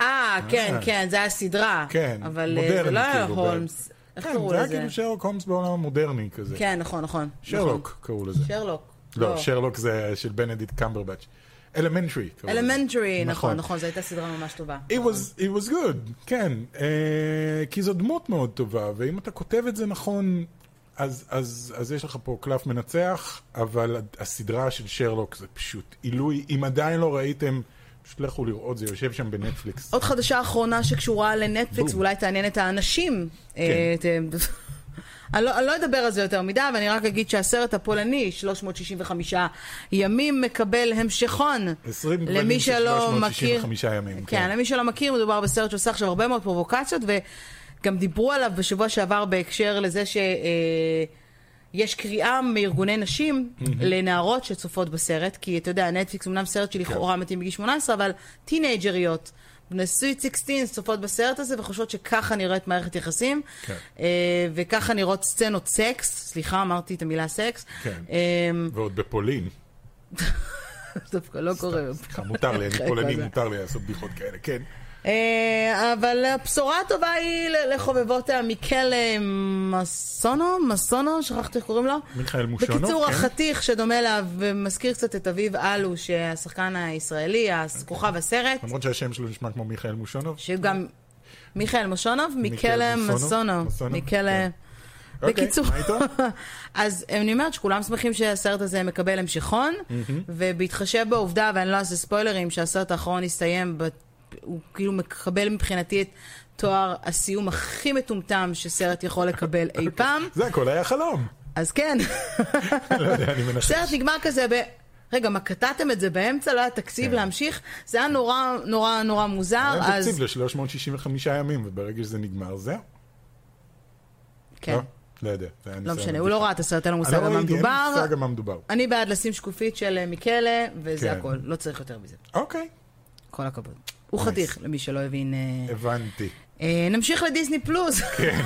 [SPEAKER 1] אה, כן,
[SPEAKER 2] אה.
[SPEAKER 1] כן, זה היה סדרה.
[SPEAKER 2] כן,
[SPEAKER 1] אבל אה,
[SPEAKER 2] מודרנית,
[SPEAKER 1] זה לא היה
[SPEAKER 2] כאילו,
[SPEAKER 1] הולמס. איך
[SPEAKER 2] כן,
[SPEAKER 1] קראו
[SPEAKER 2] זה היה
[SPEAKER 1] לזה?
[SPEAKER 2] כאילו שרלוק הולמס בעולם המודרני כזה.
[SPEAKER 1] כן, נכון, נכון.
[SPEAKER 2] שרלוק קראו לזה.
[SPEAKER 1] נכון. שרלוק.
[SPEAKER 2] לא, שרלוק זה של בנדיקט קמברבץ'. Elementary. לזה.
[SPEAKER 1] Elementary, נכון,
[SPEAKER 2] נכון.
[SPEAKER 1] נכון, זו הייתה סדרה ממש טובה.
[SPEAKER 2] It was, it was good, כן. Uh, כי זו דמות מאוד טובה, ואם אתה כותב את זה נכון, אז, אז, אז יש לך פה קלף מנצח, אבל הסדרה של שרלוק זה פשוט עילוי. אם עדיין לא ראיתם, פשוט לכו לראות, זה יושב שם בנטפליקס.
[SPEAKER 1] עוד חדשה אחרונה שקשורה לנטפליקס,
[SPEAKER 2] בום.
[SPEAKER 1] ואולי תעניין את האנשים.
[SPEAKER 2] כן.
[SPEAKER 1] אה, אני לא, אני לא אדבר על זה יותר מדי, אבל אני רק אגיד שהסרט הפולני, 365 ימים, מקבל המשכון.
[SPEAKER 2] 20
[SPEAKER 1] למי
[SPEAKER 2] גוונים של
[SPEAKER 1] שלא
[SPEAKER 2] 365 ימים.
[SPEAKER 1] כן, למי שלא מכיר, מדובר בסרט שעושה עכשיו הרבה מאוד פרובוקציות, וגם דיברו עליו בשבוע שעבר בהקשר לזה ש... אה, יש קריאה מארגוני נשים לנערות שצופות בסרט, כי אתה יודע, נטפליקס אמנם סרט שלכאורה מתאים בגיל 18, אבל טינג'ריות, בנשוי 16 צופות בסרט הזה וחושבות שככה נראית מערכת יחסים,
[SPEAKER 2] כן.
[SPEAKER 1] אה, וככה נראות סצנות סקס, סליחה, אמרתי את המילה סקס.
[SPEAKER 2] כן.
[SPEAKER 1] אה,
[SPEAKER 2] ועוד בפולין.
[SPEAKER 1] דווקא לא קורה.
[SPEAKER 2] מותר לי, אני פולני. מותר לי לעשות בדיחות כאלה, כן.
[SPEAKER 1] אה, אבל הבשורה הטובה היא לחובבות המיקל אה, מסונו, מסונו, שכחתי איך קוראים לו.
[SPEAKER 2] מיכאל מושונוב,
[SPEAKER 1] בקיצור,
[SPEAKER 2] כן.
[SPEAKER 1] החתיך שדומה אליו ומזכיר קצת את אביב אלו, שהשחקן הישראלי, כוכב הסרט,
[SPEAKER 2] למרות שהשם שלו נשמע כמו מיכאל מושונוב.
[SPEAKER 1] שגם מיכאל מושונוב,
[SPEAKER 2] מיקל
[SPEAKER 1] מיקלה
[SPEAKER 2] מוסונו,
[SPEAKER 1] מסונו,
[SPEAKER 2] מסונו,
[SPEAKER 1] מיקלה...
[SPEAKER 2] כן. אוקיי,
[SPEAKER 1] בקיצור? אז אני אומרת שכולם שמחים שהסרט הזה מקבל המשכון, ובהתחשב בעובדה, ואני לא אעשה ספוילרים, שהסרט האחרון הסתיים, הוא כאילו מקבל מבחינתי את תואר הסיום הכי מטומטם שסרט יכול לקבל אי פעם,
[SPEAKER 2] זה הכל היה חלום.
[SPEAKER 1] אז כן,
[SPEAKER 2] לא יודע, אני מנחש.
[SPEAKER 1] סרט נגמר כזה ב... רגע, מה, קטעתם את זה באמצע? לא היה תקציב
[SPEAKER 2] כן.
[SPEAKER 1] להמשיך? זה היה נורא נורא נורא מוזר,
[SPEAKER 2] היה
[SPEAKER 1] אז...
[SPEAKER 2] תקציב ל-365 ימים, וברגע שזה נגמר, זהו.
[SPEAKER 1] כן.
[SPEAKER 2] לא? לא יודע. היה
[SPEAKER 1] לא משנה, הוא. לא ראה את הסרט, אין לו מושג
[SPEAKER 2] לא
[SPEAKER 1] על מה
[SPEAKER 2] ראיתי, אין
[SPEAKER 1] מדובר.
[SPEAKER 2] לי מושג על מה מדובר.
[SPEAKER 1] אני בעד לשים שקופית של אה, מכלא, וזה
[SPEAKER 2] כן.
[SPEAKER 1] הכל. לא צריך יותר מזה.
[SPEAKER 2] אוקיי,
[SPEAKER 1] כל הכבוד. הוא
[SPEAKER 2] Nice.
[SPEAKER 1] חתיך, למי שלא הבין. אה,
[SPEAKER 2] הבנתי.
[SPEAKER 1] אה, נמשיך לדיסני פלוס.
[SPEAKER 2] כן.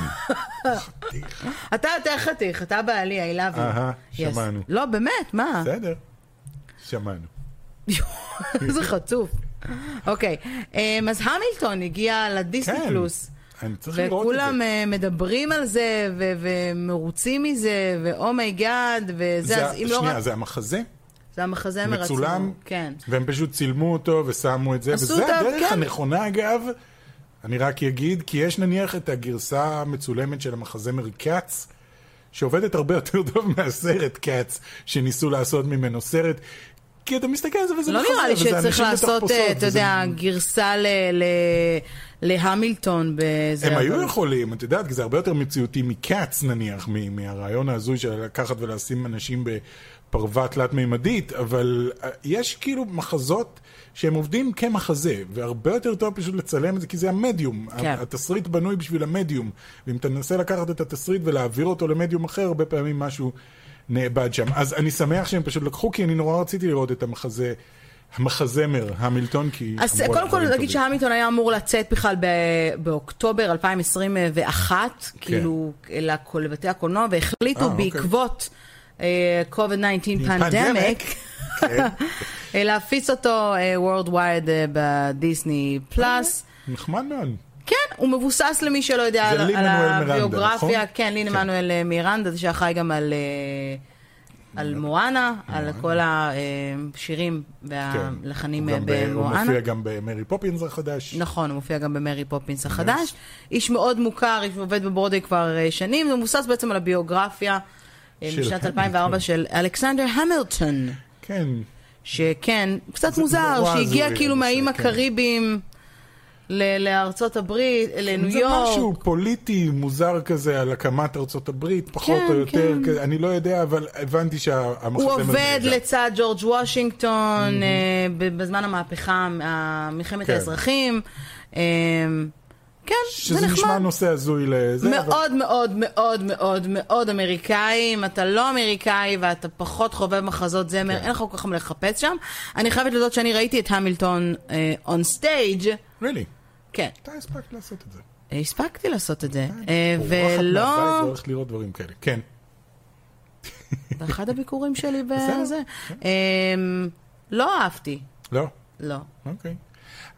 [SPEAKER 1] אתה יותר חתיך, אתה בעלי, I love you.
[SPEAKER 2] אהה. שמענו.
[SPEAKER 1] לא, באמת, מה?
[SPEAKER 2] בסדר. שמענו.
[SPEAKER 1] איזה חצוף. אוקיי, אמ, אז המילטון הגיע לדיסני
[SPEAKER 2] כן.
[SPEAKER 1] פלוס.
[SPEAKER 2] אני צריך לראות את זה.
[SPEAKER 1] וכולם אה, מדברים על זה, ומרוצים מזה, ו oh my God, וזה,
[SPEAKER 2] זה-
[SPEAKER 1] אז אם לא
[SPEAKER 2] שנייה,
[SPEAKER 1] רק...
[SPEAKER 2] זה המחזה?
[SPEAKER 1] זה המחזמר עצמו.
[SPEAKER 2] מצולם?
[SPEAKER 1] כן.
[SPEAKER 2] והם פשוט צילמו אותו ושמו את זה, וזה
[SPEAKER 1] אותה,
[SPEAKER 2] הדרך
[SPEAKER 1] כן.
[SPEAKER 2] הנכונה אגב. אני רק אגיד, כי יש נניח את הגרסה המצולמת של המחזמר קאץ, שעובדת הרבה יותר טוב מהסרט קאץ, שניסו לעשות ממנו סרט. כי אתה מסתכל על זה וזה
[SPEAKER 1] לא
[SPEAKER 2] מחזה,
[SPEAKER 1] נראה לי
[SPEAKER 2] וזה
[SPEAKER 1] שצריך
[SPEAKER 2] אנשים
[SPEAKER 1] לעשות,
[SPEAKER 2] בתחפושות,
[SPEAKER 1] אה, אתה
[SPEAKER 2] וזה-
[SPEAKER 1] יודע, גרסה ל- ל- להמילטון בזה.
[SPEAKER 2] הם היו יכולים, את יודעת, כי זה הרבה יותר מציאותי מקאץ נניח, מ- מהרעיון ההזוי של לקחת ולשים אנשים בפרווה תלת-מימדית, אבל אה, יש כאילו מחזות שהם עובדים כמחזה, והרבה יותר טוב פשוט לצלם את זה, כי זה המדיום.
[SPEAKER 1] כן.
[SPEAKER 2] התסריט בנוי בשביל המדיום, ואם אתה מנסה לקחת את התסריט ולהעביר אותו למדיום אחר, הרבה פעמים משהו נאבד שם. אז אני שמח שהם פשוט לקחו, כי אני נורא רציתי לראות את המחזה. המחזמר, המילטון, כי...
[SPEAKER 1] אז קודם כל נגיד. שהמילטון היה אמור לצאת בכלל ב- באוקטובר 2021, כאילו לכל- לבתי הקולנוע,
[SPEAKER 2] כן. אה,
[SPEAKER 1] והחליטו
[SPEAKER 2] אוקיי.
[SPEAKER 1] בעקבות אה, COVID-19 pandemic,
[SPEAKER 2] כן.
[SPEAKER 1] להפיץ אותו אה, Worldwide אה, בדיסני פלאס.
[SPEAKER 2] נחמד מאוד.
[SPEAKER 1] כן, הוא מבוסס למי שלא יודע על, הביוגרפיה,
[SPEAKER 2] נכון?
[SPEAKER 1] כן, לין
[SPEAKER 2] כן.
[SPEAKER 1] עמנואל אה, מירנדה, שאחראי גם על, אה, על מואנה, על כל השירים והלחנים
[SPEAKER 2] הוא
[SPEAKER 1] אה,
[SPEAKER 2] גם ב- הוא
[SPEAKER 1] במואנה.
[SPEAKER 2] מופיע גם במרי פופינס החדש.
[SPEAKER 1] נכון, הוא מופיע גם במרי פופינס החדש. איש מאוד מוכר, איש עובד בברודווי כבר אה, שנים, זה מבוסס בעצם על הביוגרפיה אה, משנת
[SPEAKER 2] המילטון.
[SPEAKER 1] 2004 של אלכסנדר המילטון.
[SPEAKER 2] כן.
[SPEAKER 1] שכן, קצת
[SPEAKER 2] זה
[SPEAKER 1] מוזר, שהגיע כאילו מהאיים
[SPEAKER 2] כן.
[SPEAKER 1] הקריביים לארצות הברית, לניו
[SPEAKER 2] זה
[SPEAKER 1] יורק.
[SPEAKER 2] משהו פוליטי מוזר כזה על הקמת ארצות הברית, פחות
[SPEAKER 1] כן,
[SPEAKER 2] או יותר,
[SPEAKER 1] כן.
[SPEAKER 2] כזה, אני לא יודע, אבל הבנתי שהמחזה...
[SPEAKER 1] הוא עובד. לצד ג'ורג' וושינגטון אה, בזמן המהפכה, מלחמת
[SPEAKER 2] כן.
[SPEAKER 1] האזרחים. אה, כן, זה
[SPEAKER 2] שזה נשמע
[SPEAKER 1] נחמד.
[SPEAKER 2] נושא הזוי לזה, אבל
[SPEAKER 1] מאוד מאוד מאוד מאוד מאוד אמריקאי, אם אתה לא אמריקאי ואתה פחות חובב מחזות זמר,
[SPEAKER 2] כן.
[SPEAKER 1] אין לך כל כך מה לחפש שם. אני חייבת להודות שאני ראיתי את המילטון און סטייג',
[SPEAKER 2] really,
[SPEAKER 1] כן,
[SPEAKER 2] אתה הספקת לעשות את זה.
[SPEAKER 1] הספקתי לעשות את זה, אה,
[SPEAKER 2] מהבית
[SPEAKER 1] ולא,
[SPEAKER 2] והולכת לראות דברים כאלה. כן.
[SPEAKER 1] באחד הביקורים שלי. בזה, אמ, לא אהבתי,
[SPEAKER 2] לא?
[SPEAKER 1] לא,
[SPEAKER 2] אוקיי.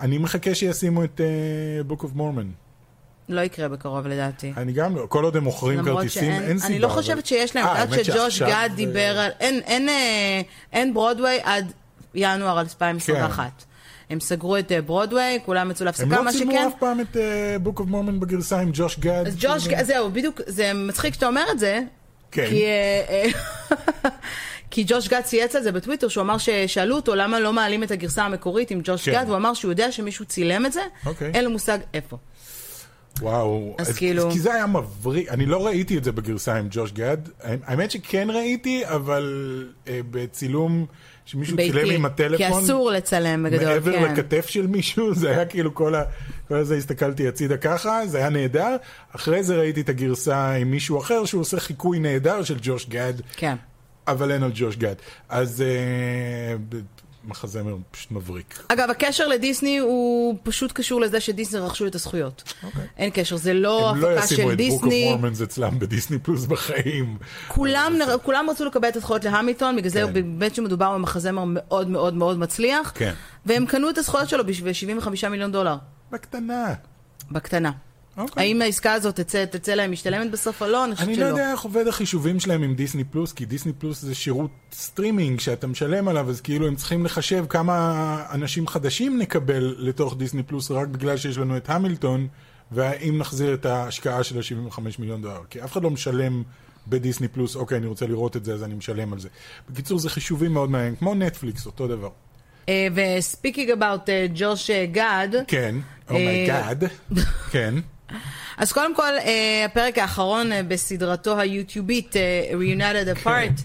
[SPEAKER 2] אני מחכה שישימו את uh, Book of Mormon.
[SPEAKER 1] לא יקרה בקרוב לדעתי.
[SPEAKER 2] אני גם לא, כל עוד הם מוכרים כרטיסים,
[SPEAKER 1] שאין,
[SPEAKER 2] אין סיבה.
[SPEAKER 1] אני לא
[SPEAKER 2] אבל-
[SPEAKER 1] חושבת שיש להם,
[SPEAKER 2] אה,
[SPEAKER 1] עד
[SPEAKER 2] האמת
[SPEAKER 1] שג'וש גד
[SPEAKER 2] זה-
[SPEAKER 1] דיבר על, אין, אין, אה, אין ברודוויי עד ינואר 2021. הם סגרו את אה, ברודוויי, כולם יצאו
[SPEAKER 2] הם
[SPEAKER 1] להפסקה,
[SPEAKER 2] לא
[SPEAKER 1] מה
[SPEAKER 2] צילמו
[SPEAKER 1] שכן,
[SPEAKER 2] אף פעם את אה, Book of Mormon בגרסה עם ג'וש גד.
[SPEAKER 1] אז ג'וש,
[SPEAKER 2] כאילו?
[SPEAKER 1] זהו, בדיוק, זה מצחיק שאתה אומר את זה,
[SPEAKER 2] כן.
[SPEAKER 1] כי, אה, אה, כי ג'וש גד צייץ על זה בטוויטר, שהוא אמר ששאלו אותו למה לא מעלים את הגרסה המקורית עם ג'וש
[SPEAKER 2] כן.
[SPEAKER 1] גד, הוא אמר שהוא יודע שמישהו צילם את זה,
[SPEAKER 2] אוקיי.
[SPEAKER 1] אין לו מושג איפה.
[SPEAKER 2] וואו.
[SPEAKER 1] אז כאילו-
[SPEAKER 2] כי זה היה מבריק, אני לא ראיתי את זה בגרסה עם ג'וש גד. האמת שכן ראיתי, אבל אה, בצילום שמישהו צילם
[SPEAKER 1] ביתי,
[SPEAKER 2] עם הטלפון.
[SPEAKER 1] כי אסור לצלם בגדול,
[SPEAKER 2] מעבר
[SPEAKER 1] כן.
[SPEAKER 2] לכתף של מישהו, זה היה כאילו כל ה... כל הזה הסתכלתי הצידה ככה, זה היה נהדר. אחרי זה ראיתי את הגרסה עם מישהו אחר, שהוא עושה חיקוי נהדר של ג'וש גד,
[SPEAKER 1] כן.
[SPEAKER 2] אבל אין על ג'וש גד. אז ב- מחזמר פשוט מבריק.
[SPEAKER 1] אגב, הקשר לדיסני הוא פשוט קשור לזה שדיסני רכשו את הזכויות.
[SPEAKER 2] אוקיי.
[SPEAKER 1] אין קשר, זה לא
[SPEAKER 2] הם לא
[SPEAKER 1] הפקה
[SPEAKER 2] ישימו
[SPEAKER 1] של
[SPEAKER 2] את Book of
[SPEAKER 1] דיסני.
[SPEAKER 2] Mormons אצלם בדיסני פלוס בחיים.
[SPEAKER 1] כולם, נר- כולם רצו לקבל את הזכויות להמילטון, בגלל זה
[SPEAKER 2] כן.
[SPEAKER 1] באמת שמדובר במחזמר מאוד מאוד מאוד מצליח.
[SPEAKER 2] כן.
[SPEAKER 1] והם קנו את הזכויות שלו בשביל 75 מיליון דולר,
[SPEAKER 2] בקטנה.
[SPEAKER 1] בקטנה.
[SPEAKER 2] אוקיי.
[SPEAKER 1] האם העסקה הזאת תצא, תצא להם משתלמת בסוף או לא? אני חושבת
[SPEAKER 2] אני
[SPEAKER 1] שלא.
[SPEAKER 2] לא יודע איך עובד החישובים שלהם עם דיסני פלוס, כי דיסני פלוס זה שירות סטרימינג שאתה משלם עליו, אז כאילו הם צריכים לחשב כמה אנשים חדשים נקבל לתוך דיסני פלוס רק בגלל שיש לנו את המילטון, והאם נחזיר את ההשקעה של ה-75 מיליון דולר. כי אף אחד לא משלם בדיסני פלוס, אוקיי, אני רוצה לראות את זה, אז אני משלם על זה. בקיצור, זה חישובים מאוד מעניינים, כמו נטפליקס, אותו דבר.
[SPEAKER 1] אה, ו-speaking about אה, ג'וש אה, גד,
[SPEAKER 2] כן,
[SPEAKER 1] אה,
[SPEAKER 2] oh my God, כן.
[SPEAKER 1] אז קודם כל, אה, הפרק האחרון אה, בסדרתו היוטיובית, אה, Reunited Apart,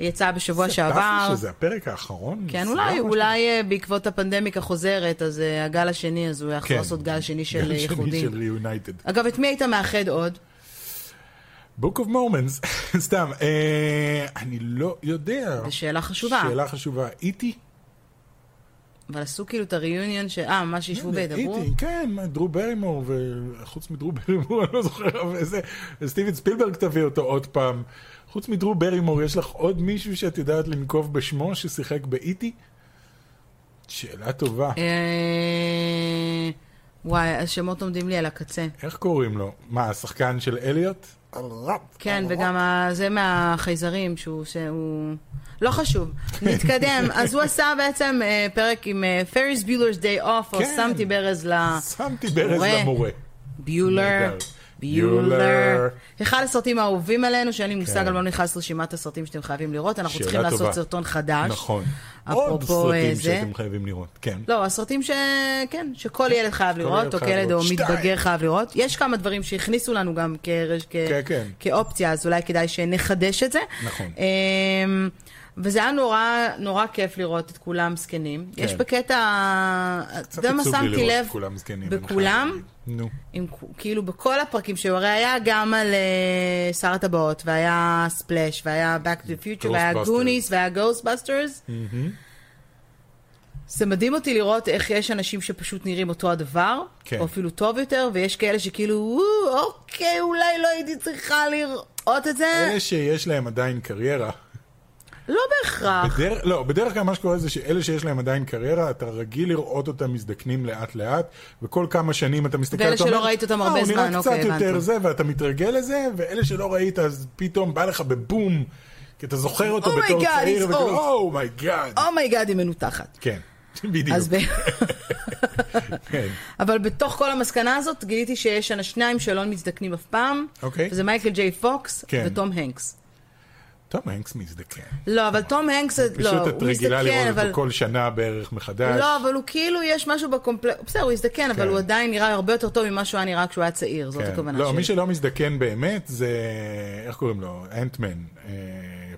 [SPEAKER 1] יצא בשבוע שעבר.
[SPEAKER 2] דווקא שזה הפרק האחרון?
[SPEAKER 1] כן,
[SPEAKER 2] זה
[SPEAKER 1] אולי, אולי אה, בעקבות ה pandemic החוזרת, אז אה, הגל השני, אז הוא יחזור
[SPEAKER 2] כן.
[SPEAKER 1] לעשות גל שני של
[SPEAKER 2] גל
[SPEAKER 1] אה,
[SPEAKER 2] שני
[SPEAKER 1] איחודים.
[SPEAKER 2] של Reunited.
[SPEAKER 1] אגב, את מי היית מאחד עוד?
[SPEAKER 2] Book of Moments, סתם, אני לא יודע.
[SPEAKER 1] זו שאלה חשובה.
[SPEAKER 2] שאלה חשובה. איטי?
[SPEAKER 1] אבל עשו כאילו את הריוניון ש... אה, ממש ישבו וידברו?
[SPEAKER 2] איטי, כן, דרו ברימור, וחוץ מדרו ברימור, אני לא זוכר, וזה, סטיבן ספילברג תביא אותו עוד פעם. חוץ מדרו ברימור, יש לך עוד מישהו שאת יודעת לנקוב בשמו ששיחק באיטי? שאלה טובה.
[SPEAKER 1] אה, וואי, השמות עומדים לי על הקצה.
[SPEAKER 2] איך קוראים לו? מה, השחקן של אליוט?
[SPEAKER 1] כן, וגם ה- זה מהחייזרים, שהוא... שהוא... לא חשוב, נתקדם. אז הוא עשה בעצם אה, פרק עם פריס ביולר's Day Off, או
[SPEAKER 2] כן.
[SPEAKER 1] שמתי ברז ל...
[SPEAKER 2] שמתי ברז למורה.
[SPEAKER 1] ביולר. ביולר. אחד הסרטים האהובים עלינו, שאין לי מושג
[SPEAKER 2] כן.
[SPEAKER 1] על מה נכנס לרשימת הסרטים שאתם חייבים לראות, אנחנו צריכים לעשות
[SPEAKER 2] טובה.
[SPEAKER 1] סרטון חדש.
[SPEAKER 2] נכון. עוד
[SPEAKER 1] אה,
[SPEAKER 2] סרטים
[SPEAKER 1] זה.
[SPEAKER 2] שאתם חייבים לראות, כן.
[SPEAKER 1] לא, הסרטים ש... כן, שכל ילד חייב לראות, או כילד או. מתבגר חייב לראות. יש כמה דברים שהכניסו לנו גם.
[SPEAKER 2] כן, כן.
[SPEAKER 1] כאופציה, אז אולי כדאי שנחדש את זה.
[SPEAKER 2] נכון.
[SPEAKER 1] וזה היה נורא, נורא כיף לראות את כולם זקנים.
[SPEAKER 2] כן.
[SPEAKER 1] יש בקטע, אתה
[SPEAKER 2] קצת
[SPEAKER 1] יודע מה
[SPEAKER 2] עצוב לי
[SPEAKER 1] שמתי
[SPEAKER 2] לראות
[SPEAKER 1] לב?
[SPEAKER 2] את כולם זקנים.
[SPEAKER 1] בכולם?
[SPEAKER 2] נו.
[SPEAKER 1] עם, כאילו בכל הפרקים שהיו, הרי היה גם על uh, שר הטבעות, והיה ספלאש, והיה Back to the Future, והיה. גוניס, והיה Ghostbusters. זה מדהים אותי לראות איך יש אנשים שפשוט נראים אותו הדבר,
[SPEAKER 2] כן.
[SPEAKER 1] או אפילו טוב יותר, ויש כאלה שכאילו, "וואו, אוקיי, אולי לא הייתי צריכה לראות את זה.
[SPEAKER 2] אלה שיש להם עדיין קריירה,
[SPEAKER 1] לא בהכרח.
[SPEAKER 2] בדרך, לא, בדרך כלל מה שקורה זה שאלה שיש להם עדיין קריירה, אתה רגיל לראות אותם מזדקנים לאט לאט, וכל כמה שנים אתה מסתכל,
[SPEAKER 1] ואלה
[SPEAKER 2] אתה
[SPEAKER 1] שלא
[SPEAKER 2] אומר,
[SPEAKER 1] ראית אותם
[SPEAKER 2] "אה,
[SPEAKER 1] הרבה
[SPEAKER 2] הוא
[SPEAKER 1] זמן,
[SPEAKER 2] נראה
[SPEAKER 1] אוקיי,
[SPEAKER 2] קצת יותר
[SPEAKER 1] הבנתי."
[SPEAKER 2] זה, ואתה מתרגל לזה, ואלה שלא ראית, אז פתאום בא לך בבום, כי אתה זוכר אותו
[SPEAKER 1] Oh
[SPEAKER 2] בתור
[SPEAKER 1] God,
[SPEAKER 2] צעיר, וכאילו.
[SPEAKER 1] Oh
[SPEAKER 2] my
[SPEAKER 1] God. Oh my God, היא מנותחת.
[SPEAKER 2] כן, בדיוק.
[SPEAKER 1] אז ב...
[SPEAKER 2] כן.
[SPEAKER 1] אבל בתוך כל המסקנה הזאת גיליתי שיש שניים שלא מזדקנים אף פעם,
[SPEAKER 2] אוקיי.
[SPEAKER 1] וזה מייקל ג'יי פוקס
[SPEAKER 2] כן.
[SPEAKER 1] וטום הנקס.
[SPEAKER 2] תום הנקס מזדקן.
[SPEAKER 1] לא, אבל תום הנקס, לא,
[SPEAKER 2] פשוט את רגילה לראות. אותו כל שנה בערך מחדש.
[SPEAKER 1] לא, אבל הוא כאילו, יש משהו בקומפלקס, בסדר, הוא הזדקן, אבל
[SPEAKER 2] כן.
[SPEAKER 1] הוא עדיין נראה הרבה יותר טוב ממה שהוא היה נראה כשהוא היה צעיר, זאת
[SPEAKER 2] כן.
[SPEAKER 1] הכוונה
[SPEAKER 2] לא,
[SPEAKER 1] שלי.
[SPEAKER 2] מי שלא מזדקן באמת זה, איך קוראים לו? Ant-Man, אה,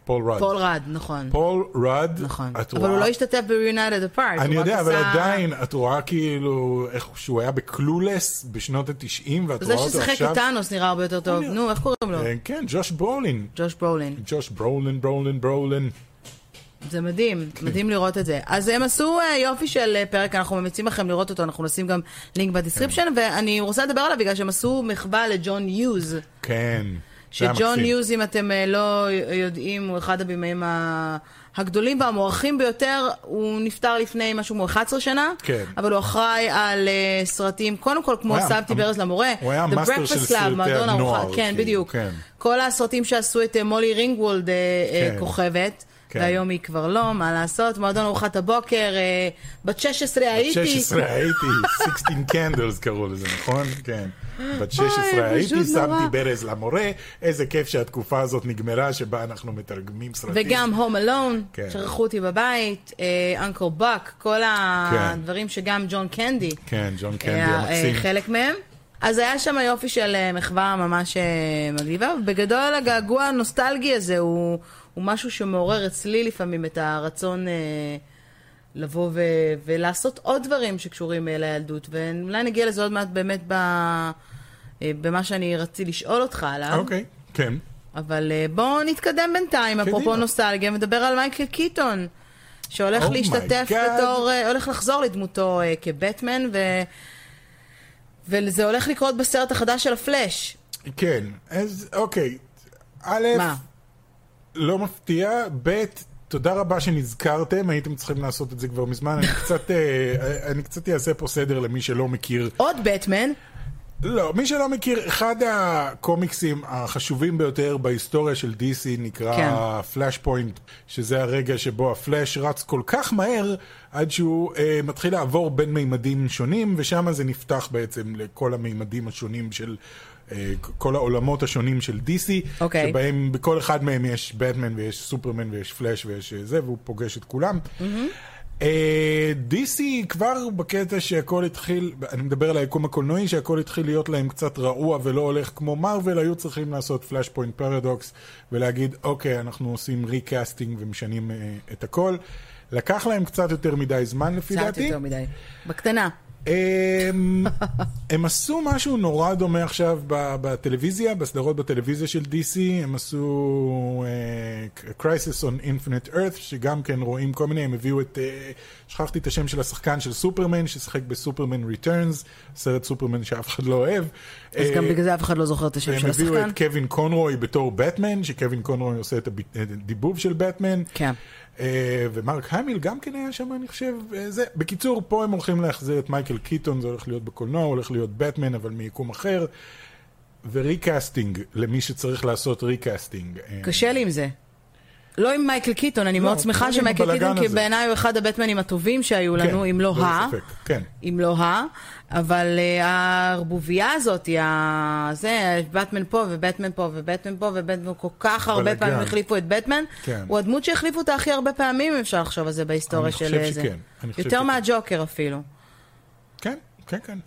[SPEAKER 2] פול רד.
[SPEAKER 1] פול רד, נכון.
[SPEAKER 2] פול רד,
[SPEAKER 1] נכון.
[SPEAKER 2] את
[SPEAKER 1] אבל
[SPEAKER 2] רואה...
[SPEAKER 1] הוא לא השתתף ב-Reunited Apart.
[SPEAKER 2] אני יודע, אבל
[SPEAKER 1] עשה-
[SPEAKER 2] עדיין, את רואה כאילו, איך שהוא היה ב Clueless בשנות התשעים, ואת
[SPEAKER 1] זה
[SPEAKER 2] רואה אותו
[SPEAKER 1] ששיחק
[SPEAKER 2] עכשיו...
[SPEAKER 1] את טאנוס נראה הרבה יותר טוב. נו, איך קוראים לו?
[SPEAKER 2] אה, כן, ג'וש ברולין.
[SPEAKER 1] ג'וש ברולין.
[SPEAKER 2] ג'וש ברולין, ברולין, ברולין.
[SPEAKER 1] זה מדהים,
[SPEAKER 2] כן.
[SPEAKER 1] מדהים לראות את זה. אז הם עשו אה, יופי של אה, פרק, אנחנו ממליצים לכם לראות אותו, אנחנו נשים גם לינק ב description,
[SPEAKER 2] כן.
[SPEAKER 1] ואני רוצה לדבר עליו בגלל שהם עשו מחווה לג'ון יוז.
[SPEAKER 2] כן.
[SPEAKER 1] שג'ון
[SPEAKER 2] מקסים.
[SPEAKER 1] יוז, אם אתם אה, לא יודעים, הוא אחד הבימאים ה- הגדולים והמוערכים ביותר. הוא נפטר לפני משהו כמו 11 שנה,
[SPEAKER 2] כן.
[SPEAKER 1] אבל הוא אחראי על אה, סרטים, קודם כל כמו שמתי ברז למורה,
[SPEAKER 2] הוא היה
[SPEAKER 1] The
[SPEAKER 2] המאסטר
[SPEAKER 1] Breakfast
[SPEAKER 2] של
[SPEAKER 1] Club,
[SPEAKER 2] סרטי הנוער,
[SPEAKER 1] כן,
[SPEAKER 2] כאילו,
[SPEAKER 1] בדיוק.
[SPEAKER 2] כן.
[SPEAKER 1] כל הסרטים שעשו את אה, מולי רינגוולד אה,
[SPEAKER 2] כן.
[SPEAKER 1] כוכבת.
[SPEAKER 2] כן.
[SPEAKER 1] והיום היא כבר לא, מה לעשות? מועדון ארוחת הבוקר, בת 16 הייתי.
[SPEAKER 2] 16 הייתי, 16 candles קראו לזה, נכון? כן. בת 16 הייתי. שמתי ברז למורה, איזה כיף שהתקופה הזאת נגמרה, שבה אנחנו מתרגמים סרטים.
[SPEAKER 1] וגם הום אלון,
[SPEAKER 2] כן.
[SPEAKER 1] שכחו אותי בבית, אנקל בק, כל הדברים שגם ג'ון קנדי
[SPEAKER 2] כן, ג'ון קנדי
[SPEAKER 1] אה,
[SPEAKER 2] המקסים.
[SPEAKER 1] חלק מהם. אז היה שם יופי של אה, מחווה ממש אה, מגניבה, ובגדול הגעגוע הנוסטלגי הזה הוא, הוא משהו שמעורר אצלי לפעמים את הרצון אה, לבוא ו, ולעשות עוד דברים שקשורים אה, לילדות, ואולי נגיע לזה עוד מעט באמת ב, אה, במה שאני רציתי לשאול אותך עליו.
[SPEAKER 2] אוקיי, כן.
[SPEAKER 1] אבל אה, בואו נתקדם בינתיים. אפרופו נוסטלגיה, מדבר על מייקל קיטון, שהולך
[SPEAKER 2] Oh
[SPEAKER 1] להשתתף. בתור, הולך לחזור לדמותו כבטמן, ו... וזה הולך לקרות בסרט החדש של הפלאש.
[SPEAKER 2] כן, אז אוקיי. א',
[SPEAKER 1] מה?
[SPEAKER 2] לא מפתיע, ב', תודה רבה שנזכרתם, הייתם צריכים לעשות את זה כבר מזמן. אני קצת, אה, אעשה פה סדר למי שלא מכיר.
[SPEAKER 1] עוד בטמן,
[SPEAKER 2] לא, מי שלא מכיר, אחד הקומיקסים החשובים ביותר בהיסטוריה של DC נקרא
[SPEAKER 1] כן.
[SPEAKER 2] פלאש פוינט, שזה הרגע שבו הפלאש רץ כל כך מהר עד שהוא אה, מתחיל לעבור בין מימדים שונים, ושם זה נפתח בעצם לכל המימדים השונים של... אה, כל העולמות השונים של DC,
[SPEAKER 1] אוקיי.
[SPEAKER 2] שבהם בכל אחד מהם יש בטמן ויש סופרמן ויש פלאש ויש אה, זה, והוא פוגש את כולם. אה, DC כבר בקטע שהכל התחיל, אני מדבר על היקום הקולנועי, שהכל התחיל להיות להם קצת רעוע ולא הולך כמו מארוול, היו צריכים לעשות Flashpoint Paradox ולהגיד, אוקיי, אנחנו עושים recasting ומשנים אה, את הכל. לקח להם קצת יותר מדי זמן לפי
[SPEAKER 1] קצת
[SPEAKER 2] דעתי.
[SPEAKER 1] יותר מדי. בקטנה.
[SPEAKER 2] הם, הם עשו משהו נורא דומה עכשיו בטלוויזיה, בסדרות בטלוויזיה של DC, הם עשו uh, Crisis on Infinite Earth, שגם כן רואים כל מיני, הם הביאו את, uh, שכחתי את השם של השחקן של סופרמן, ששיחק בסופרמן Returns, סרט סופרמן שאף אחד לא אוהב.
[SPEAKER 1] אז
[SPEAKER 2] אה,
[SPEAKER 1] גם בגלל זה אף אחד לא זוכר את השם
[SPEAKER 2] הם
[SPEAKER 1] של
[SPEAKER 2] הביאו
[SPEAKER 1] השחקן.
[SPEAKER 2] את קווין קונרוי בתור בטמן, שקווין קונרוי עושה את הדיבוב של בטמן.
[SPEAKER 1] כן.
[SPEAKER 2] אה, ומרק המיל גם כן היה שם, אני חושב. אה, זה. בקיצור, פה הם הולכים להחזיר את מייקל קיטון, זה הולך להיות בקולנוע, הולך להיות בטמן, אבל מיקום אחר. ו recasting, למי שצריך לעשות recasting. אה,
[SPEAKER 1] קשה לי עם זה. לא עם מייקל קיטון, אני
[SPEAKER 2] לא,
[SPEAKER 1] מאוד שמחה שמייקל קיטון, כי. בעיניי הוא אחד הבטמנים הטובים שהיו
[SPEAKER 2] כן,
[SPEAKER 1] לנו, אם לא
[SPEAKER 2] ללא
[SPEAKER 1] ה...
[SPEAKER 2] ספק, כן.
[SPEAKER 1] אם לא ה... אבל uh, הערבוביה הזאת, ה... זה, בטמן פה ובטמן פה ובטמן פה ובטמן כל כך הרבה. פעמים החליפו את בטמן,
[SPEAKER 2] כן.
[SPEAKER 1] הוא הדמות שהחליפו אותה הכי הרבה פעמים, אם אפשר לחשוב על זה בהיסטוריה של זה.
[SPEAKER 2] אני חושב
[SPEAKER 1] יותר
[SPEAKER 2] שכן.
[SPEAKER 1] מהג'וקר אפילו.
[SPEAKER 2] כן, כן, כן.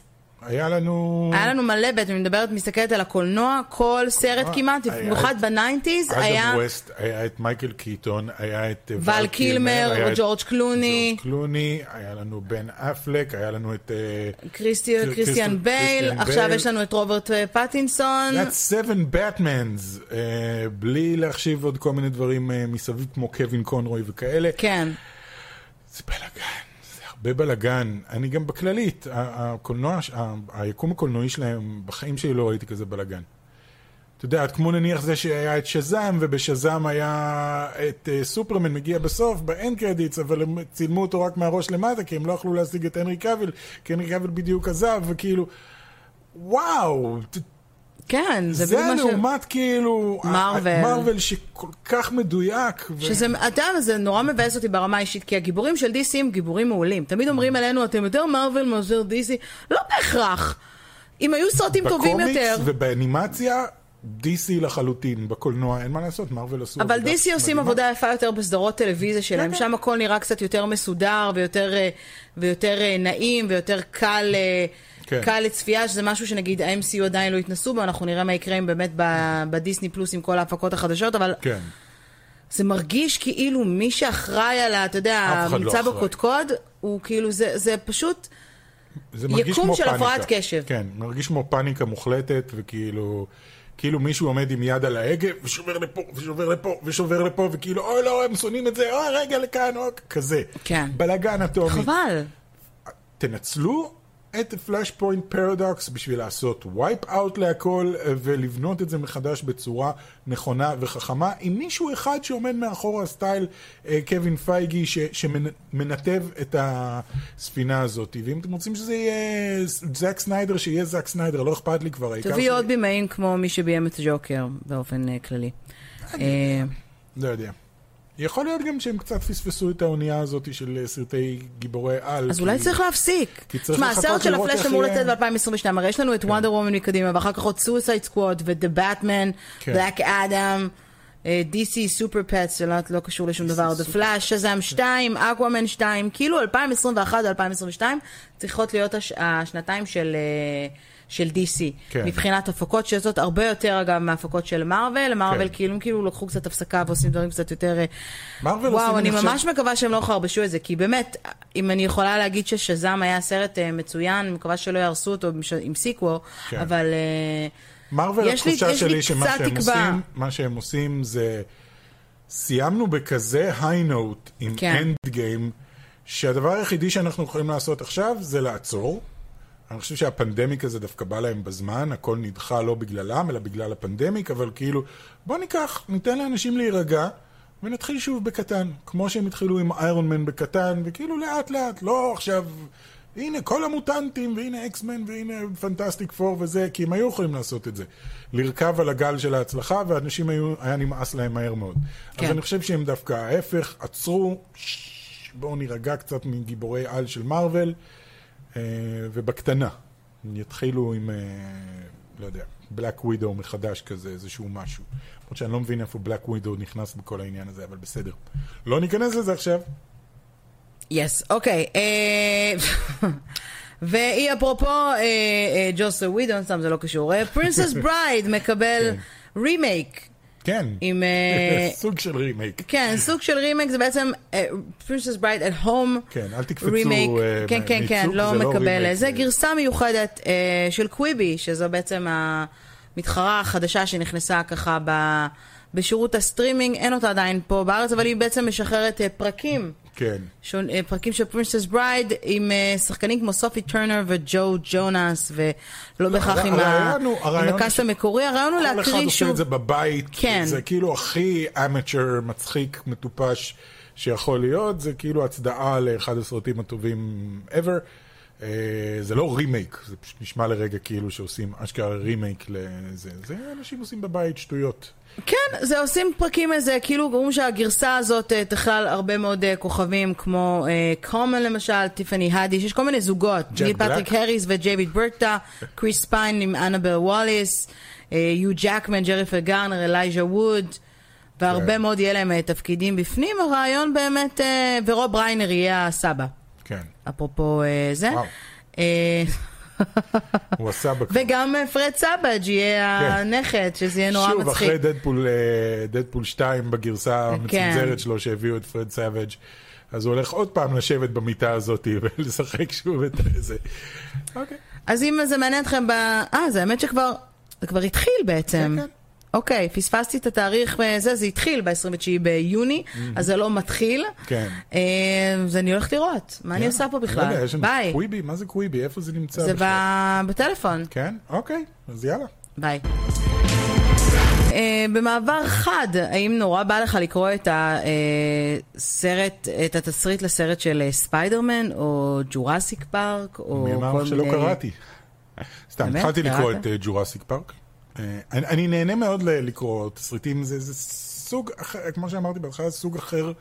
[SPEAKER 2] היה לנו...
[SPEAKER 1] היה לנו מלא בטמן, אני מדברת, מסתכלת על הקולנוע, כל סרט
[SPEAKER 2] אה,
[SPEAKER 1] כמעט, במיוחד
[SPEAKER 2] ב
[SPEAKER 1] nineties, היה
[SPEAKER 2] אדם ווסט, היה את מייקל קיטון, היה את אה,
[SPEAKER 1] ול קילמר, ג'ורג' קלוני.
[SPEAKER 2] ג'ורג' קלוני, היה לנו בן אפלק, היה לנו את... אה,
[SPEAKER 1] קריסטי-
[SPEAKER 2] קריסטיאן-
[SPEAKER 1] קריסטיאן בייל, עכשיו. יש לנו את רוברט אה, פטינסון.
[SPEAKER 2] That's seven Batmans, אה, בלי להחשיב עוד כל מיני דברים אה, מסביב, כמו קווין קונרוי וכאלה.
[SPEAKER 1] כן.
[SPEAKER 2] זה בלאגן, הרבה בלאגן. אני גם בכללית, הקולנוע, היקום הקולנועי שלהם, בחיים שלי לא ראיתי כזה בלאגן. אתה יודע, כמו נניח זה שהיה את שזאם, ובשזאם היה את uh, סופרמן מגיע בסוף, ב end credits, אבל הם צילמו אותו רק מהראש למטה, כי הם לא יכלו להשיג את הנרי קאביל, כי הנרי קאביל בדיוק עזב, וכאילו, וואו,
[SPEAKER 1] כן, זה
[SPEAKER 2] זה
[SPEAKER 1] בדיוק מה ש...
[SPEAKER 2] לעומת כאילו,
[SPEAKER 1] מארוול.
[SPEAKER 2] מארוול שכל כך מדויק. ו-
[SPEAKER 1] שזה, אתה יודע, זה נורא מבאס אותי ברמה האישית, כי הגיבורים של DC הם גיבורים מעולים. תמיד אומרים עלינו, אתם יותר מארוול מאשר DC. לא בהכרח. אם היו סרטים טובים יותר...
[SPEAKER 2] בקומיקס ובאנימציה, DC לחלוטין, בקולנוע, אין מה לעשות, מארוול עשו
[SPEAKER 1] אבל DC עושים
[SPEAKER 2] מדהימה.
[SPEAKER 1] עבודה יפה יותר בסדרות טלוויזיה שלהם,
[SPEAKER 2] כן.
[SPEAKER 1] שם הכל נראה קצת יותר מסודר ויותר, אה, ויותר אה, נעים ויותר קל, אה,
[SPEAKER 2] כן.
[SPEAKER 1] קל לצפייה, שזה משהו שנגיד ה-MCU עדיין לא התנסו בו, אנחנו נראה מה יקרה אם באמת בדיסני פלוס עם כל ההפקות החדשות, אבל
[SPEAKER 2] כן.
[SPEAKER 1] זה מרגיש כאילו מי שאחראי על ה... אתה יודע,
[SPEAKER 2] לא
[SPEAKER 1] נמצא
[SPEAKER 2] אחראי.
[SPEAKER 1] בקודקוד, הוא כאילו, זה, זה פשוט...
[SPEAKER 2] זה מרגיש
[SPEAKER 1] יקום של. הפרעת קשב.
[SPEAKER 2] כן, מרגיש כמו פאניקה מוחלטת, וכאילו... כאילו מישהו עומד עם יד על ההגה, ושובר לפה, ושובר לפה, ושובר לפה, וכאילו, אוי לא, הם שונאים את זה, אוי רגע לכאן, אוי, כזה.
[SPEAKER 1] כן.
[SPEAKER 2] בלאגן אטומי.
[SPEAKER 1] חבל.
[SPEAKER 2] תנצלו את Flashpoint Paradox בשביל לעשות wipe out להכל ולבנות את זה מחדש בצורה נכונה וחכמה עם מישהו אחד שעומד מאחור הסטייל אה, קווין פייגי ש- שמנתב את הספינה הזאת. ואם אתם רוצים שזה יהיה זאק סניידר שיהיה זאק סניידר לא אכפת לי כבר
[SPEAKER 1] תביא עוד בימאים כמו מי שביים את ג'וקר באופן אה, כללי. אה,
[SPEAKER 2] לא יודע יכול להיות גם שהם קצת פספסו את האונייה הזאת של אה, סרטי גיבורי על
[SPEAKER 1] אז
[SPEAKER 2] כי-
[SPEAKER 1] אולי צריך להפסיק.
[SPEAKER 2] כי צריך
[SPEAKER 1] תשמע,
[SPEAKER 2] לחכות
[SPEAKER 1] הסרט של
[SPEAKER 2] לראות
[SPEAKER 1] הפלאש
[SPEAKER 2] איך
[SPEAKER 1] אמור. לצאת ב-2022, הרי יש לנו את Wonder Woman מקדימה, ואחר כך עוד Suicide ו-The Batman,
[SPEAKER 2] כן.
[SPEAKER 1] Black Adam, אה, DC סופר פטס, שלא לא קשור לשום דבר, The Flash, שזאם 2, אקוואמן 2, כאילו 2021-2022 צריכות להיות הש- השנתיים של... אה, של DC,
[SPEAKER 2] כן.
[SPEAKER 1] מבחינת הפקות שיוצאות הרבה יותר אגב מהפקות של מארוול, מארוול
[SPEAKER 2] כן.
[SPEAKER 1] כאילו כאילו לקחו קצת הפסקה ועושים דברים קצת יותר... אה,
[SPEAKER 2] מארוול
[SPEAKER 1] וואו,
[SPEAKER 2] עושים,
[SPEAKER 1] אני
[SPEAKER 2] אני
[SPEAKER 1] ממש מקווה שהם לא יחרבשו את זה, כי באמת, אם אני יכולה להגיד ששזאם היה סרט אה, מצוין, אני מקווה שלא יהרסו אותו עם sequel,
[SPEAKER 2] כן.
[SPEAKER 1] אבל אה, יש לי-
[SPEAKER 2] התחושה
[SPEAKER 1] לי
[SPEAKER 2] שלי שמה שהם
[SPEAKER 1] תקווה.
[SPEAKER 2] עושים, מה שהם עושים זה, סיימנו בכזה high note עם
[SPEAKER 1] כן.
[SPEAKER 2] Endgame, שהדבר היחידי שאנחנו יכולים לעשות עכשיו זה לעצור. אני חושב שה pandemic הזה דווקא בא להם בזמן, הכל נדחה לא בגללם, אלא בגלל ה pandemic, אבל כאילו, בוא ניקח, ניתן לאנשים להירגע, ונתחיל שוב בקטן, כמו שהם התחילו עם Iron Man בקטן, וכאילו לאט לאט, לא עכשיו, הנה כל המוטנטים, והנה אקסמן, והנה פנטסטיק פור וזה, כי הם היו יכולים לעשות את זה. לרכב על הגל של ההצלחה, ואנשים היו, היה נמאס להם מהר מאוד.
[SPEAKER 1] כן.
[SPEAKER 2] אז אני חושב שהם דווקא ההפך, עצרו, ששש, בואו נירגע קצת מגיבורי על של מארוול. אה, ובקטנה. יתחילו עם, אה, לא יודע, בלק ווידו מחדש כזה, איזשהו משהו. למרות שאני לא מבין איפה בלק ווידו נכנס בכל העניין הזה, אבל בסדר. לא ניכנס לזה עכשיו.
[SPEAKER 1] Yes, אוקיי. אה, והיא אפרופו ג'וס ווידון, סתם זה לא קשור, Princess Bride מקבל רימייק.
[SPEAKER 2] כן.
[SPEAKER 1] עם... אה,
[SPEAKER 2] סוג של רימייק.
[SPEAKER 1] כן, סוג של רימייק זה בעצם Princess Bride at home.
[SPEAKER 2] כן, אל תקפצו
[SPEAKER 1] רימייק.
[SPEAKER 2] אה,
[SPEAKER 1] כן, כן, כן, לא
[SPEAKER 2] זה
[SPEAKER 1] מקבל.
[SPEAKER 2] רימייק,
[SPEAKER 1] זה גרסה מיוחדת אה, של קוויבי, שזו בעצם המתחרה החדשה שנכנסה ככה ב... בשירות הסטרימינג, אין אותה עדיין פה בארץ, אבל היא בעצם משחררת אה, פרקים.
[SPEAKER 2] כן.
[SPEAKER 1] שון, אה, פרקים של Princess Bride עם אה, שחקנים כמו סופי טרנר וג'ו ג'ונס ולא בהכרח עם, ה
[SPEAKER 2] cast
[SPEAKER 1] המקורי, הרעיון הוא
[SPEAKER 2] כל אחד
[SPEAKER 1] להקריא
[SPEAKER 2] עושה את
[SPEAKER 1] שוב,
[SPEAKER 2] זה בבית.
[SPEAKER 1] כן.
[SPEAKER 2] זה כאילו הכי amateur, מצחיק, מטופש שיכול להיות. זה כאילו הצדעה לאחד הסרטים הטובים ever. אה, זה לא רימייק, זה פשוט נשמע לרגע כאילו שעושים אשכרה רימייק לזה. זה אנשים עושים בבית שטויות.
[SPEAKER 1] כן, זה עושים פרקים איזה, כאילו אומרים שהגרסה הזאת אה, תכלל הרבה מאוד אה, כוכבים כמו קומן למשל, טיפני האדיש, יש כל מיני זוגות, ניל פטריק. הריס ודייוויד ברטקה, כריס פיין עם אנבל ווליס, אה, יו ג'קמן, ג'ניפר גארנר, אלייז'ה ווד. והרבה
[SPEAKER 2] כן.
[SPEAKER 1] מאוד יהיה להם תפקידים בפנים, הרעיון באמת, ורוב ריינר יהיה הסבא. אפרופו אה, זה. אה,
[SPEAKER 2] הוא עשה בכלל.
[SPEAKER 1] וגם אה, פרד סבג' יהיה
[SPEAKER 2] כן.
[SPEAKER 1] הנכד, שזה יהיה נורא
[SPEAKER 2] שוב,
[SPEAKER 1] מצחיק.
[SPEAKER 2] אחרי דדפול, דדפול 2 בגרסה
[SPEAKER 1] כן.
[SPEAKER 2] המצונזרת שלו שהביאו את פרד סאביג' אז הוא הולך עוד פעם לשבת במיטה הזאת ולשחק שוב את זה. אוקיי.
[SPEAKER 1] אז אם זה מעניין אתכם ב... אה, זה האמת שכבר... זה כבר התחיל בעצם.
[SPEAKER 2] כן, כן.
[SPEAKER 1] אוקיי, פספסתי את התאריך וזה, זה התחיל ב-29 ביוני, אז זה לא מתחיל.
[SPEAKER 2] כן.
[SPEAKER 1] אה, אז אני הולכת לראות, מה אני עושה פה
[SPEAKER 2] לא יודע,
[SPEAKER 1] בכלל?
[SPEAKER 2] יש לנו
[SPEAKER 1] ביי.
[SPEAKER 2] קוויבי? מה זה קוויבי? איפה זה נמצא
[SPEAKER 1] זה
[SPEAKER 2] בכלל?
[SPEAKER 1] ב- בטלפון.
[SPEAKER 2] כן? אוקיי, אז יאללה.
[SPEAKER 1] ביי. Uh, במעבר חד, האם נורא בא לך לקרוא את הסרט, את התסריט לסרט של אה, ספיידרמן, או ג'ורסיק פארק, או
[SPEAKER 2] מי אמר
[SPEAKER 1] כל
[SPEAKER 2] לך שלא
[SPEAKER 1] מיני-
[SPEAKER 2] קראתי? סתם? התחלתי לקרוא? את ג'ורסיק פארק. אני אני נהנה מאוד לקרוא תסריטים, זה זה סוג אחר, כמו שאמרתי בהתחלה, סוג אחר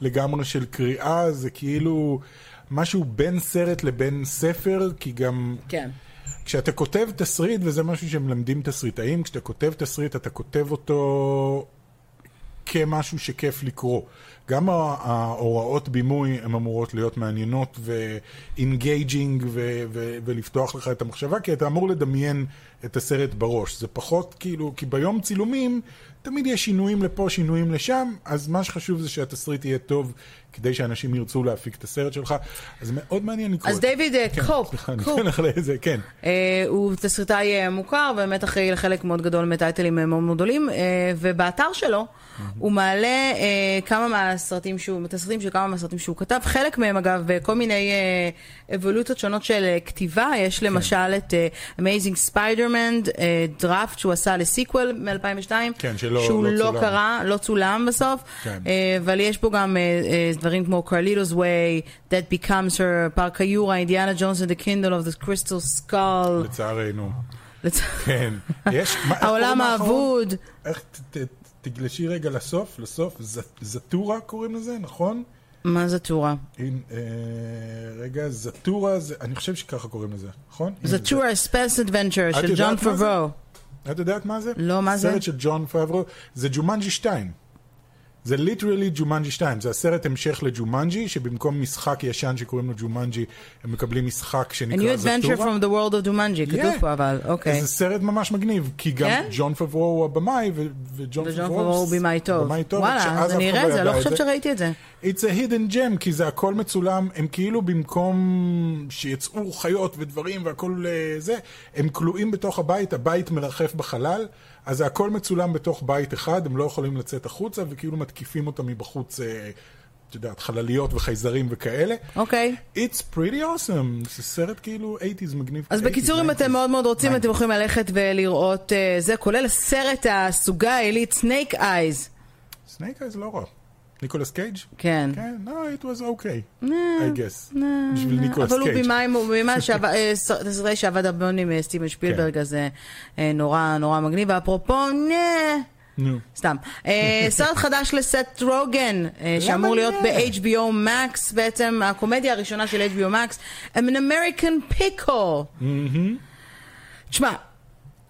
[SPEAKER 2] לגמרי של קריאה, זה כאילו משהו בין סרט לבין ספר, כי גם...
[SPEAKER 1] כן.
[SPEAKER 2] כשאתה כותב תסריט, וזה משהו שמלמדים תסריטאים, כשאתה כותב תסריט, אתה כותב אותו כמשהו שכיף לקרוא. גם ההוראות בימוי הן אמורות להיות מעניינות ו engaging ו- ו- ולפתוח לך את המחשבה, כי אתה אמור לדמיין את הסרט בראש. זה פחות כאילו, כי ביום צילומים תמיד יש שינויים לפה, שינויים לשם, אז מה שחשוב זה שהתסריט יהיה טוב כדי שאנשים ירצו להפיק את הסרט שלך. אז מאוד מעניין לקרוא
[SPEAKER 1] אז
[SPEAKER 2] את זה.
[SPEAKER 1] דיוויד
[SPEAKER 2] כן,
[SPEAKER 1] קופ,
[SPEAKER 2] סליחה, אני
[SPEAKER 1] קופ,
[SPEAKER 2] אתן לך לזה, כן.
[SPEAKER 1] אה, הוא תסריטאי אה, מוכר, באמת אחראי לחלק מאוד גדול מטייטלים אה, מאוד גדולים, אה, ובאתר שלו הוא מעלה אה, כמה מהסרטים שהוא, תסריטים של כמה מהסרטים שהוא כתב, חלק מהם אגב, בכל מיני אה, אבולוציות שונות של אה, כתיבה, יש למשל את אה, Amazing Spider-Man, אה, דראפט שהוא עשה לסיקוול מ-2002,
[SPEAKER 2] כן, שלא-
[SPEAKER 1] שהוא
[SPEAKER 2] לא
[SPEAKER 1] לא
[SPEAKER 2] צולם.
[SPEAKER 1] קרה, לא צולם בסוף,
[SPEAKER 2] כן.
[SPEAKER 1] אה, אבל יש פה גם אה, אה, דברים כמו Carlitos Way, That Becomes Her, פארק היורה, אינדיאנה ג'ונס and the Kindle of the Crystal Skull.
[SPEAKER 2] לצערנו.
[SPEAKER 1] לצ-
[SPEAKER 2] כן. יש...
[SPEAKER 1] העולם? האבוד.
[SPEAKER 2] איך, תגלשי רגע לסוף, לסוף, ז- זטורה קוראים לזה, נכון?
[SPEAKER 1] מה זה טורה?
[SPEAKER 2] אין, אה, רגע, זטורה, זה, אני חושב שככה קוראים לזה, נכון?
[SPEAKER 1] זה
[SPEAKER 2] הנה,
[SPEAKER 1] זטורה Space
[SPEAKER 2] Adventure
[SPEAKER 1] של ג'ון? פברו.
[SPEAKER 2] את יודעת מה זה?
[SPEAKER 1] לא, מה זה?
[SPEAKER 2] סרט של ג'ון פאברו, זה ג'ומנג'י 2. זה literally ג'ומנג'י 2, זה הסרט המשך לג'ומנג'י, שבמקום משחק ישן שקוראים לו ג'ומנג'י, הם מקבלים משחק
[SPEAKER 1] A
[SPEAKER 2] שנקרא
[SPEAKER 1] new adventure
[SPEAKER 2] זטורה.
[SPEAKER 1] from the world of Jumanji, כתוב
[SPEAKER 2] Yeah.
[SPEAKER 1] פה אבל, אוקיי.
[SPEAKER 2] זה סרט ממש מגניב, כי גם
[SPEAKER 1] כן?
[SPEAKER 2] ג'ון פברו הוא הבמאי, וג'ון פברו
[SPEAKER 1] הוא במאי טוב. וואלה, אז אני
[SPEAKER 2] אחד
[SPEAKER 1] אראה את זה, לא חושבת שראיתי את זה.
[SPEAKER 2] It's a hidden gem, כי זה הכל מצולם, הם כאילו במקום שיצאו חיות ודברים והכל אה, זה, הם כלואים בתוך הבית, הבית מרחף בחלל, אז זה הכל מצולם בתוך בית אחד, הם לא יכולים לצאת החוצה, וכאילו מתקיפים אותם מבחוץ, אה, את יודעת, חלליות וחייזרים וכאלה.
[SPEAKER 1] אוקיי.
[SPEAKER 2] It's pretty awesome, זה סרט כאילו 80's מגניב.
[SPEAKER 1] אז
[SPEAKER 2] 80s,
[SPEAKER 1] בקיצור, אם
[SPEAKER 2] 90s.
[SPEAKER 1] אתם מאוד מאוד רוצים,
[SPEAKER 2] 90s.
[SPEAKER 1] אתם יכולים ללכת ולראות אה, זה, כולל הסרט הסוגה העילית סנייק אייז.
[SPEAKER 2] Snake Eyes לא רע. ניקולס קייג'?
[SPEAKER 1] כן.
[SPEAKER 2] כן, no, it was okay, I guess. בשביל
[SPEAKER 1] אה,
[SPEAKER 2] ניקולס
[SPEAKER 1] אבל הוא
[SPEAKER 2] קייג'.
[SPEAKER 1] במאי, הוא אה, ס- תסריטאי שעבד מאוד עם אה, סטיבן שפילברג, אז אה, אה, נורא נורא מגניב. ואפרופו, נה...
[SPEAKER 2] נו.
[SPEAKER 1] סתם. אה, סרט חדש לסת' רוגן, אה, שאמור להיות? ב-HBO Max, בעצם הקומדיה הראשונה של HBO Max, an American Pickle. תשמע,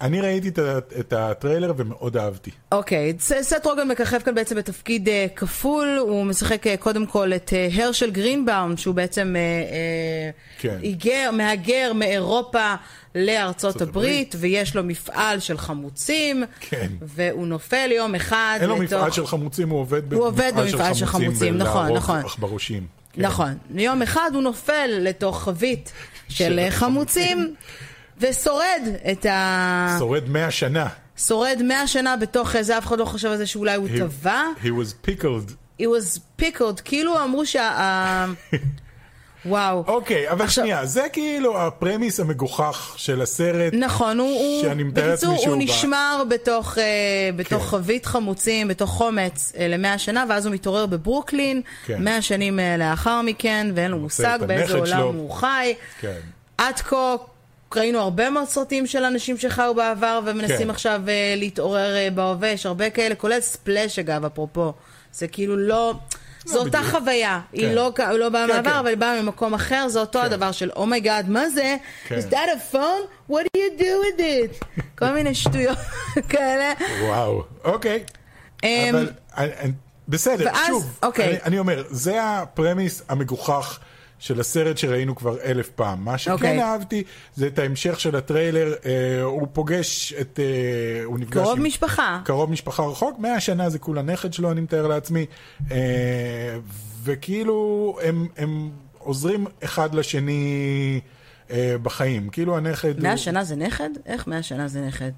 [SPEAKER 2] אני ראיתי את את הטריילר ומאוד אהבתי.
[SPEAKER 1] אוקיי, ס- סט רוגן מככב כאן בעצם בתפקיד אה, כפול, הוא משחק אה, קודם כל את אה, הרשל גרינבאום, שהוא בעצם אה,
[SPEAKER 2] כן.
[SPEAKER 1] היגר, מהגר מאירופה לארצות
[SPEAKER 2] ארצות
[SPEAKER 1] הברית, ויש לו מפעל של חמוצים,
[SPEAKER 2] כן.
[SPEAKER 1] והוא נופל יום אחד
[SPEAKER 2] אין לו
[SPEAKER 1] לתוך...
[SPEAKER 2] מפעל של חמוצים, הוא עובד
[SPEAKER 1] הוא עובד במפעל של חמוצים, נכון, נכון.
[SPEAKER 2] עכברושים. כן.
[SPEAKER 1] נכון. יום אחד הוא נופל לתוך חבית של חמוצים, ושורד את ה...
[SPEAKER 2] שורד 100 שנה.
[SPEAKER 1] שורד 100 שנה בתוך זה, אף אחד לא חשב על זה שאולי הוא
[SPEAKER 2] He-
[SPEAKER 1] טבע.
[SPEAKER 2] He was pickled.
[SPEAKER 1] It was pickled, כאילו אמרו שה... וואו.
[SPEAKER 2] אוקיי, אבל
[SPEAKER 1] עכשיו-
[SPEAKER 2] שנייה, זה כאילו הפרמיס המגוחך של הסרט.
[SPEAKER 1] נכון, הוא,
[SPEAKER 2] שאני מתאר לעצמי
[SPEAKER 1] בקיצור, הוא
[SPEAKER 2] שהוא בא-
[SPEAKER 1] נשמר בתוך, אה, בתוך
[SPEAKER 2] כן.
[SPEAKER 1] חבית חמוצים, בתוך חומץ אה, למאה שנה, ואז הוא מתעורר בברוקלין,
[SPEAKER 2] כן.
[SPEAKER 1] מאה שנים אה, לאחר מכן, ואין לו מושג באיזה עולם
[SPEAKER 2] שלו.
[SPEAKER 1] הוא חי.
[SPEAKER 2] כן.
[SPEAKER 1] עד כה ראינו הרבה מאוד סרטים של אנשים שחיו בעבר ומנסים
[SPEAKER 2] כן.
[SPEAKER 1] עכשיו אה, להתעורר אה, בהווה, יש הרבה כאלה, כולל Splash אגב, אפרופו. זה כאילו לא... זו אותה
[SPEAKER 2] בדיוק.
[SPEAKER 1] חוויה, היא
[SPEAKER 2] כן.
[SPEAKER 1] לא, לא באה
[SPEAKER 2] כן,
[SPEAKER 1] מהעבר,
[SPEAKER 2] כן.
[SPEAKER 1] אבל היא באה ממקום אחר, זה אותו
[SPEAKER 2] כן.
[SPEAKER 1] הדבר של oh my god, מה זה?
[SPEAKER 2] כן.
[SPEAKER 1] Is that a phone? What do you do with it? כל מיני שטויות כאלה.
[SPEAKER 2] וואו, אוקיי.
[SPEAKER 1] אמ,
[SPEAKER 2] אבל אני- אני- בסדר,
[SPEAKER 1] ואז-
[SPEAKER 2] שוב,
[SPEAKER 1] אוקיי.
[SPEAKER 2] אני- אני אומר, זה ה premise המגוחך. של הסרט שראינו כבר אלף פעם. מה שכן
[SPEAKER 1] אוקיי.
[SPEAKER 2] אהבתי זה את ההמשך של הטריילר, אה, הוא פוגש את... אה, הוא נפגש
[SPEAKER 1] קרוב
[SPEAKER 2] עם...
[SPEAKER 1] משפחה.
[SPEAKER 2] קרוב משפחה רחוק, מאה שנה זה כולה נכד שלו, אני מתאר לעצמי. אה, וכאילו, הם, הם עוזרים אחד לשני אה, בחיים. כאילו הנכד...
[SPEAKER 1] מאה
[SPEAKER 2] הוא-
[SPEAKER 1] שנה זה נכד? איך מאה שנה זה נכד?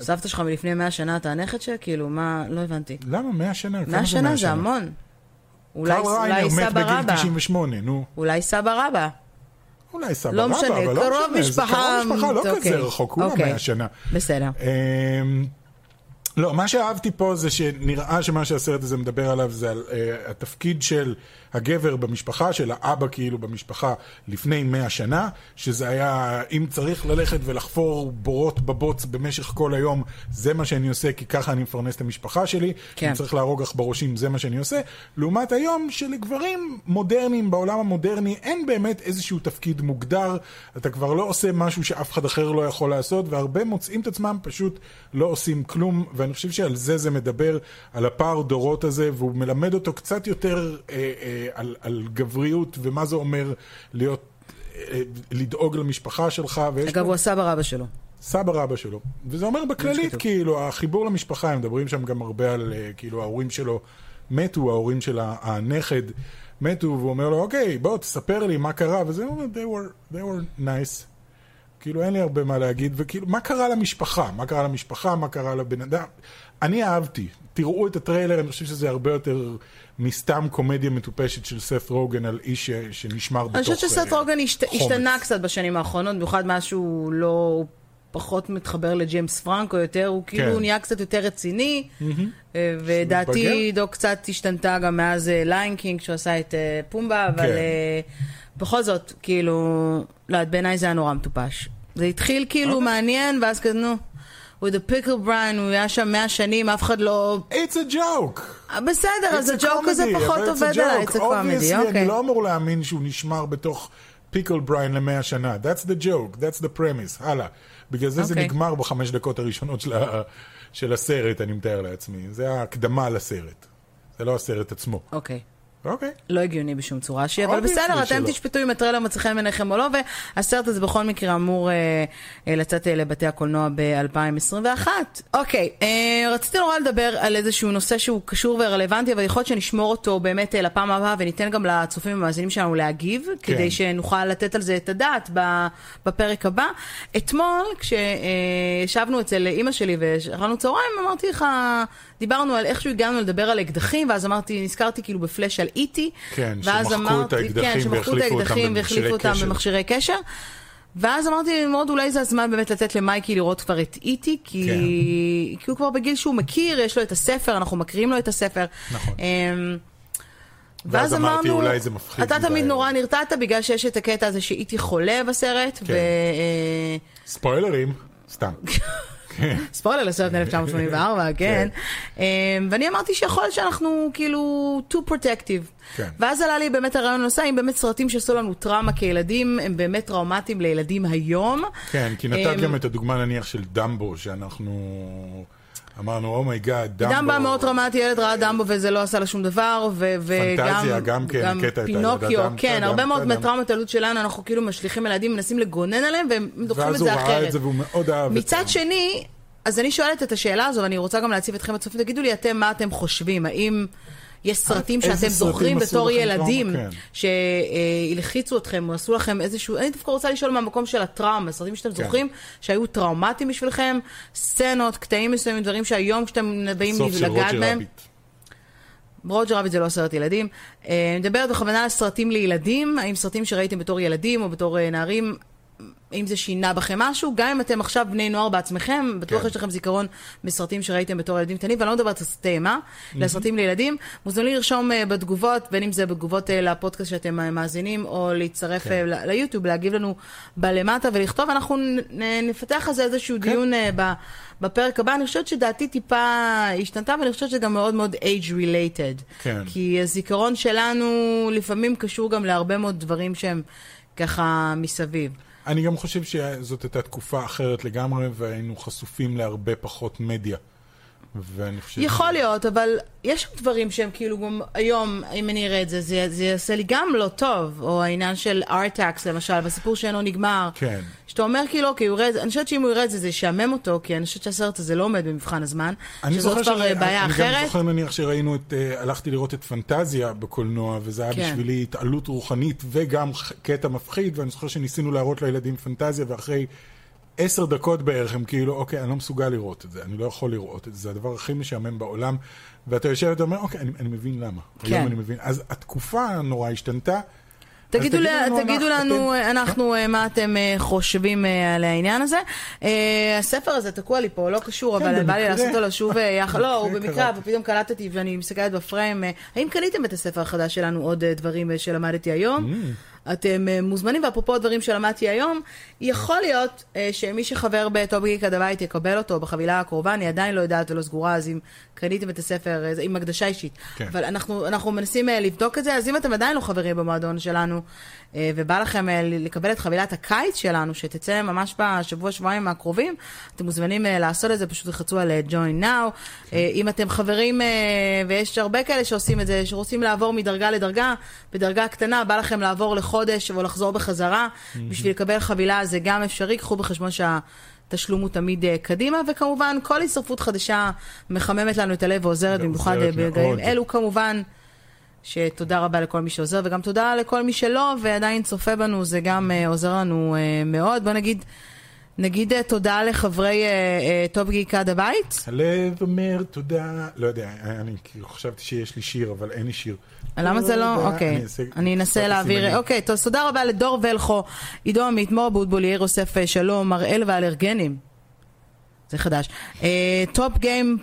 [SPEAKER 1] סבתא שלך מלפני מאה שנה אתה הנכד שלה? כאילו, מה? לא הבנתי.
[SPEAKER 2] למה מאה שנה?
[SPEAKER 1] מאה שנה זה המון. אולי
[SPEAKER 2] קרל
[SPEAKER 1] אולי
[SPEAKER 2] ריינר מת
[SPEAKER 1] סבא
[SPEAKER 2] בגיל
[SPEAKER 1] רבא.
[SPEAKER 2] 98, נו.
[SPEAKER 1] אולי סבא רבא.
[SPEAKER 2] אולי סבא
[SPEAKER 1] לא
[SPEAKER 2] רבא,
[SPEAKER 1] משנה,
[SPEAKER 2] אבל לא
[SPEAKER 1] קרוב
[SPEAKER 2] משנה, זה
[SPEAKER 1] משפחה,
[SPEAKER 2] קרוב משפחה, לא
[SPEAKER 1] אוקיי.
[SPEAKER 2] כזה רחוק, כולה
[SPEAKER 1] אוקיי.
[SPEAKER 2] מאה שנה.
[SPEAKER 1] בסדר.
[SPEAKER 2] אמ, לא, מה שאהבתי פה זה שנראה שמה שהסרט הזה מדבר עליו זה על uh, התפקיד של הגבר במשפחה, של האבא כאילו במשפחה לפני מאה שנה, שזה היה, אם צריך ללכת ולחפור בורות בבוץ במשך כל היום, זה מה שאני עושה, כי ככה אני מפרנס את המשפחה שלי.
[SPEAKER 1] כן.
[SPEAKER 2] אם צריך להרוג עכברושים, זה מה שאני עושה. לעומת היום, שלגברים מודרניים בעולם המודרני אין באמת איזשהו תפקיד מוגדר. אתה כבר לא עושה משהו שאף אחד אחר לא יכול לעשות, והרבה מוצאים את עצמם פשוט לא עושים כלום, ואני חושב שעל זה זה מדבר, על הפער דורות הזה, והוא מלמד אותו קצת יותר אה, אה, על, על גבריות, ומה זה אומר להיות... אה, לדאוג למשפחה שלך,
[SPEAKER 1] אגב,
[SPEAKER 2] פה-
[SPEAKER 1] הוא הסבא רבא שלו.
[SPEAKER 2] סבא רבא שלו. וזה אומר בכללית. כאילו, החיבור למשפחה, הם מדברים שם גם הרבה על, אה, כאילו, ההורים שלו מתו, ההורים של הנכד מתו, והוא אומר לו, אוקיי, בוא, תספר לי מה קרה, וזה הוא אומר, they were, they were nice. כאילו, אין לי הרבה מה להגיד, וכאילו, מה קרה למשפחה? מה קרה למשפחה? מה קרה לבן אדם? אני אהבתי. תראו את הטריילר, אני חושב שזה הרבה יותר מסתם קומדיה מטופשת של סת רוגן על איש שנשמר בתוך
[SPEAKER 1] אני חושבת שסט
[SPEAKER 2] אה,
[SPEAKER 1] רוגן השת-
[SPEAKER 2] חומץ.
[SPEAKER 1] השתנה קצת בשנים האחרונות, במיוחד מאז שהוא לא... פחות מתחבר לג'יימס פרנקו יותר, הוא כאילו
[SPEAKER 2] כן.
[SPEAKER 1] נהיה קצת יותר רציני, אה, ודעתי. דו קצת השתנתה גם מאז Lion King, שהוא עשה את אה, פומבה, אבל
[SPEAKER 2] כן.
[SPEAKER 1] אה, בכל זאת, כאילו, לא בעיניי זה היה נורא מטופש. זה התחיל כאילו
[SPEAKER 2] אוקיי.
[SPEAKER 1] מעניין, ואז כזה, נו, with the pickle brine, הוא היה שם מאה שנים, אף אחד לא...
[SPEAKER 2] It's a joke!
[SPEAKER 1] אה, בסדר, אז
[SPEAKER 2] it's a...
[SPEAKER 1] הג'וק הזה פחות
[SPEAKER 2] אה
[SPEAKER 1] עובד עליי, it's a comedy, אוקיי.
[SPEAKER 2] אני לא אמור להאמין שהוא נשמר בתוך pickle brine למאה שנה. That's the joke, that's the premise, הלאה. בגלל זה זה
[SPEAKER 1] אוקיי.
[SPEAKER 2] נגמר בחמש דקות הראשונות של, ה... של הסרט, אני מתאר לעצמי. זה ההקדמה לסרט. זה לא הסרט עצמו.
[SPEAKER 1] אוקיי.
[SPEAKER 2] אוקיי.
[SPEAKER 1] לא הגיוני בשום צורה שהיא, אבל
[SPEAKER 2] Obviously
[SPEAKER 1] בסדר, אתם. תשפטו אם הטריילר מצא חן בעיניכם או לא, והסרט הזה בכל מקרה אמור אה, אה, לצאת אה, לבתי הקולנוע ב-2021. אוקיי, אה, רציתי נורא לדבר על איזשהו נושא שהוא קשור ורלוונטי, אבל יכול להיות שנשמור אותו באמת לפעם הבאה, וניתן גם לצופים המאזינים שלנו להגיב,
[SPEAKER 2] כן.
[SPEAKER 1] כדי שנוכל לתת על זה את הדעת ב- בפרק הבא. אתמול, כשישבנו אצל אימא שלי ואכלנו צהריים, אמרתי לך, דיברנו על איכשהו הגענו לדבר על אקדחים, ואז אמרתי, נזכרתי כאילו בפלאש על איטי.
[SPEAKER 2] כן, שמחקו את האקדחים
[SPEAKER 1] כן, שמחקו את
[SPEAKER 2] והחליפו אותם
[SPEAKER 1] האקדחים
[SPEAKER 2] במכשירי
[SPEAKER 1] והחליפו אותם
[SPEAKER 2] קשר.
[SPEAKER 1] במכשירי קשר. ואז אמרתי מאוד אולי זה הזמן באמת לתת למייקי לראות כבר את איטי, כי...
[SPEAKER 2] כן.
[SPEAKER 1] כי הוא כבר בגיל שהוא מכיר, יש לו את הספר, אנחנו מקריאים לו את הספר.
[SPEAKER 2] נכון.
[SPEAKER 1] אמ,
[SPEAKER 2] ואז אמרתי, אולי זה מפחיד
[SPEAKER 1] אתה. תמיד נורא נרתעת בגלל שיש את הקטע הזה שאיטי חולה בסרט,
[SPEAKER 2] כן.
[SPEAKER 1] ו... אה,
[SPEAKER 2] ספוילרים, סתם.
[SPEAKER 1] ספוילר לסרט מ-1984, כן. אמ, ואני אמרתי שיכול להיות שאנחנו כאילו too protective.
[SPEAKER 2] כן.
[SPEAKER 1] ואז עלה לי באמת הרעיון הנושא, אם באמת סרטים שעשו לנו טראומה כילדים, הם באמת טראומטיים לילדים היום.
[SPEAKER 2] כן, כי נתת
[SPEAKER 1] אמ,
[SPEAKER 2] גם את הדוגמה נניח של דמבו, שאנחנו אמרנו, oh my god, דמבו.
[SPEAKER 1] דמבו מאוד טראומטי, ילד ראה דמבו וזה לא עשה לו שום דבר, וגם
[SPEAKER 2] פנטזיה, גם כן, קטע עם
[SPEAKER 1] פינוקיו, כן,
[SPEAKER 2] אדם,
[SPEAKER 1] הרבה מאוד. מהטראומות האלה שלנו, אנחנו כאילו משליכים על ילדים, מנסים לגונן עליהם, והם דוחים את
[SPEAKER 2] ואז הוא
[SPEAKER 1] זה
[SPEAKER 2] ראה
[SPEAKER 1] אחרת.
[SPEAKER 2] את זה והוא מאוד אהב את זה.
[SPEAKER 1] מצד שני, אז אני שואלת את השאלה הזו, ואני רוצה גם להציב אתכם בצופים, תגידו לי אתם מה אתם חושבים, האם יש סרטים
[SPEAKER 2] איזה
[SPEAKER 1] שאתם זוכרים בתור ילדים?
[SPEAKER 2] כן.
[SPEAKER 1] שהלחיצו אתכם, או עשו לכם איזשהו, אני דווקא רוצה לשאול מהמקום של הטראומה, סרטים שאתם
[SPEAKER 2] כן.
[SPEAKER 1] זוכרים, שהיו טראומטיים בשבילכם, סצנות, קטעים מסוימים, דברים שהיום כשאתם באים לגעת בהם. רוג'ר רביט זה לא סרט ילדים. אה, אני מדברת בכוונה על סרטים לילדים, האם סרטים שראיתם בתור ילדים או בתור אה, נערים, אם זה שינה בכם משהו, גם אם אתם עכשיו בני נוער בעצמכם, בטוח
[SPEAKER 2] כן.
[SPEAKER 1] יש לכם זיכרון מסרטים שראיתם בתור ילדים קטנים, ואני לא מדברת על סרטי אימה, אלא סרטים לילדים. מוזמנים לרשום אה, בתגובות, בין אם זה בתגובות אה, לפודקאסט שאתם אה, מאזינים, או להצטרף
[SPEAKER 2] כן.
[SPEAKER 1] ל- ליוטיוב, להגיב לנו בלמטה ולכתוב, אנחנו נפתח על זה איזשהו
[SPEAKER 2] כן.
[SPEAKER 1] דיון אה, ב- בפרק הבא. אני חושבת שדעתי טיפה השתנתה, ואני חושבת שזה גם מאוד מאוד age related.
[SPEAKER 2] כן.
[SPEAKER 1] כי הזיכרון שלנו לפעמים קשור גם להרבה מאוד דברים שהם ככה מסביב.
[SPEAKER 2] אני גם חושב שזאת הייתה תקופה אחרת לגמרי, והיינו חשופים להרבה פחות מדיה. ואני חושב...
[SPEAKER 1] יכול להיות, אבל יש שם דברים שהם כאילו גם היום, אם אני אראה את זה, זה, זה יעשה לי גם לא טוב. או העניין של ארטקס למשל, והסיפור שאינו נגמר.
[SPEAKER 2] כן.
[SPEAKER 1] שאתה אומר כאילו, אוקיי, הוא יראה את זה, אני חושבת שאם הוא יראה את זה, זה ישעמם אותו, כי אני חושבת שהסרט הזה לא עומד במבחן הזמן.
[SPEAKER 2] אני
[SPEAKER 1] שזאת
[SPEAKER 2] זוכר
[SPEAKER 1] כבר
[SPEAKER 2] שרא-
[SPEAKER 1] אה, בעיה
[SPEAKER 2] אני
[SPEAKER 1] אחרת.
[SPEAKER 2] גם זוכר נניח שראינו את, אה, הלכתי לראות את פנטזיה בקולנוע, וזה היה
[SPEAKER 1] כן.
[SPEAKER 2] בשבילי התעלות רוחנית וגם קטע מפחיד, ואני זוכר שניסינו להראות לילדים פנטזיה, ואחרי עשר דקות בערך הם כאילו, אוקיי, אני לא מסוגל לראות את זה, אני לא יכול לראות את זה, זה הדבר הכי משעמם בעולם, ואתה יושב ואתה אומר, אוקיי, אני, אני מבין למה.
[SPEAKER 1] כן.
[SPEAKER 2] היום אני מבין. אז התקופה נורא השתנתה.
[SPEAKER 1] תגידו,
[SPEAKER 2] אז
[SPEAKER 1] לה, תגידו לנו,
[SPEAKER 2] אתם-
[SPEAKER 1] אנחנו, אה, מה אתם אה, חושבים אה, על העניין הזה. אה, הספר הזה תקוע לי פה, לא קשור, אבל בא לי. לעשות אותו שוב אה, יחד. לא, הוא
[SPEAKER 2] במקרה.
[SPEAKER 1] ופתאום קלטתי ואני מסתכלת בפריים. אה, האם קניתם את הספר החדש שלנו עוד אה, דברים אה, שלמדתי היום? אתם אה, מוזמנים, ואפרופו הדברים שלמדתי היום, יכול להיות אה, שמי שחבר בטופ גיק עד הבית יקבל אותו בחבילה הקרובה, אני עדיין לא יודעת ולא סגורה, אז אם קניתם את הספר, עם הקדשה אישית.
[SPEAKER 2] כן.
[SPEAKER 1] אבל אנחנו, אנחנו מנסים אה, לבדוק את זה, אז אם אתם עדיין לא חברים במועדון שלנו, ובא לכם לקבל את חבילת הקיץ שלנו, שתצא ממש בשבוע, שבועיים הקרובים, אתם מוזמנים לעשות את זה, פשוט תחצו על join now. אה, אם אתם חברים, ויש הרבה כאלה שעושים את זה, שרוצים לעבור מדרגה לדרגה, בדרגה קטנה, בא לכם לעבור לחודש או לחזור בחזרה, בשביל לקבל חבילה זה גם אפשרי, קחו בחשבון שה... תשלום הוא תמיד אה, קדימה, וכמובן כל הצטרפות חדשה מחממת לנו את הלב ועוזרת, במיוחד אה, ברגעים. אלו כמובן. שתודה רבה לכל מי שעוזר, וגם תודה לכל מי שלא, ועדיין צופה בנו, זה גם uh, עוזר לנו uh, מאוד. בוא נגיד, נגיד uh, תודה לחברי uh, uh, טופ גיק עד הבית.
[SPEAKER 2] הלב אומר תודה, לא יודע, אני חשבתי שיש לי שיר, אבל אין לי שיר.
[SPEAKER 1] למה זה לא?
[SPEAKER 2] תודה,
[SPEAKER 1] אוקיי, אני אנסה להעביר. אוקיי, תודה רבה לדור ולחו, עידו עמית, מור אבוטבול, יאיר יוסף אה, שלום, הראל ואלרגנים. זה חדש. טופ גיים,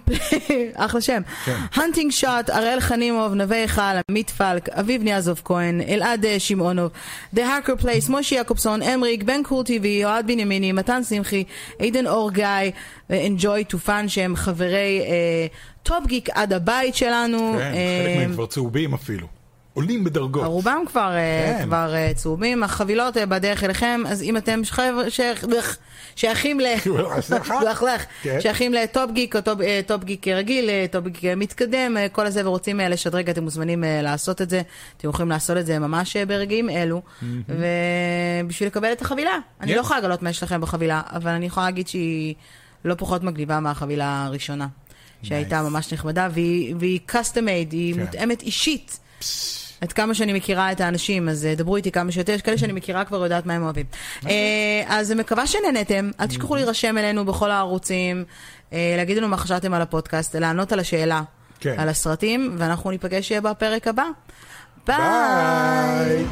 [SPEAKER 1] אחלה שם.
[SPEAKER 2] כן.
[SPEAKER 1] הנטינג שוט, אראל חנימוב, נווה היכל, עמית פלק, אביב ניאזוב כהן, אלעד אה, שמעונוב, The Hacker Place, משה יעקובסון, אמריק, בן קול TV, אוהד בנימיני, מתן שמחי, עידן אור גיא, ו-Enjoy to Fun, שהם חברי טופ גיק עד הבית שלנו.
[SPEAKER 2] כן,
[SPEAKER 1] אה,
[SPEAKER 2] חלק מהם כבר צהובים אפילו. עולים בדרגות.
[SPEAKER 1] רובם כבר, אה,
[SPEAKER 2] כן.
[SPEAKER 1] כבר אה, צהובים, החבילות אה, בדרך אליכם, אז אם אתם שייכים ל...
[SPEAKER 2] כן.
[SPEAKER 1] שייכים לטופ גיק או טופ, גיק רגיל, טופ גיק מתקדם, כל הזה, ורוצים לשדרג, אתם מוזמנים לעשות את זה. אתם יכולים לעשות את זה ממש ברגעים אלו, ובשביל לקבל את החבילה. אני
[SPEAKER 2] Yes.
[SPEAKER 1] לא יכולה לגלות מה יש לכם בחבילה, אבל אני יכולה להגיד שהיא לא פחות מגניבה מהחבילה הראשונה. שהייתה. ממש נחמדה, והיא, והיא custom made, היא
[SPEAKER 2] כן.
[SPEAKER 1] מותאמת אישית. עד כמה שאני מכירה את האנשים, אז אה, דברו איתי כמה שיותר, יש כאלה שאני מכירה כבר יודעת מה הם אוהבים. אה, אז מקווה שנהנתם, אל תשכחו להירשם אלינו בכל הערוצים, אה, להגיד לנו מה חשבתם על הפודקאסט, לענות על השאלה,
[SPEAKER 2] כן.
[SPEAKER 1] על הסרטים, ואנחנו ניפגש בפרק הבא. ביי!
[SPEAKER 2] ביי.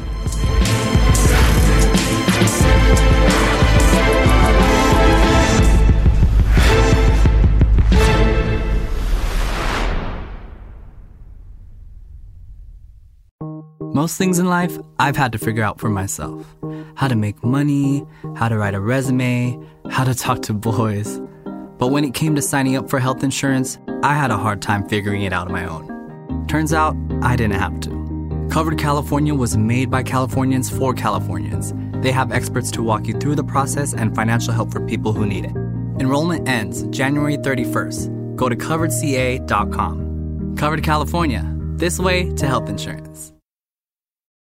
[SPEAKER 3] Most things in life I've had to figure out for myself how to make money, how to write a resume, how to talk to boys. But when it came to signing up for health insurance, I had a hard time figuring it out on my own. Turns out, I didn't have to. Covered California was made by Californians for Californians. They have experts to walk you through the process and financial help for people who need it. Enrollment ends January 31st. Go to coveredca.com. Covered California, this way to health insurance.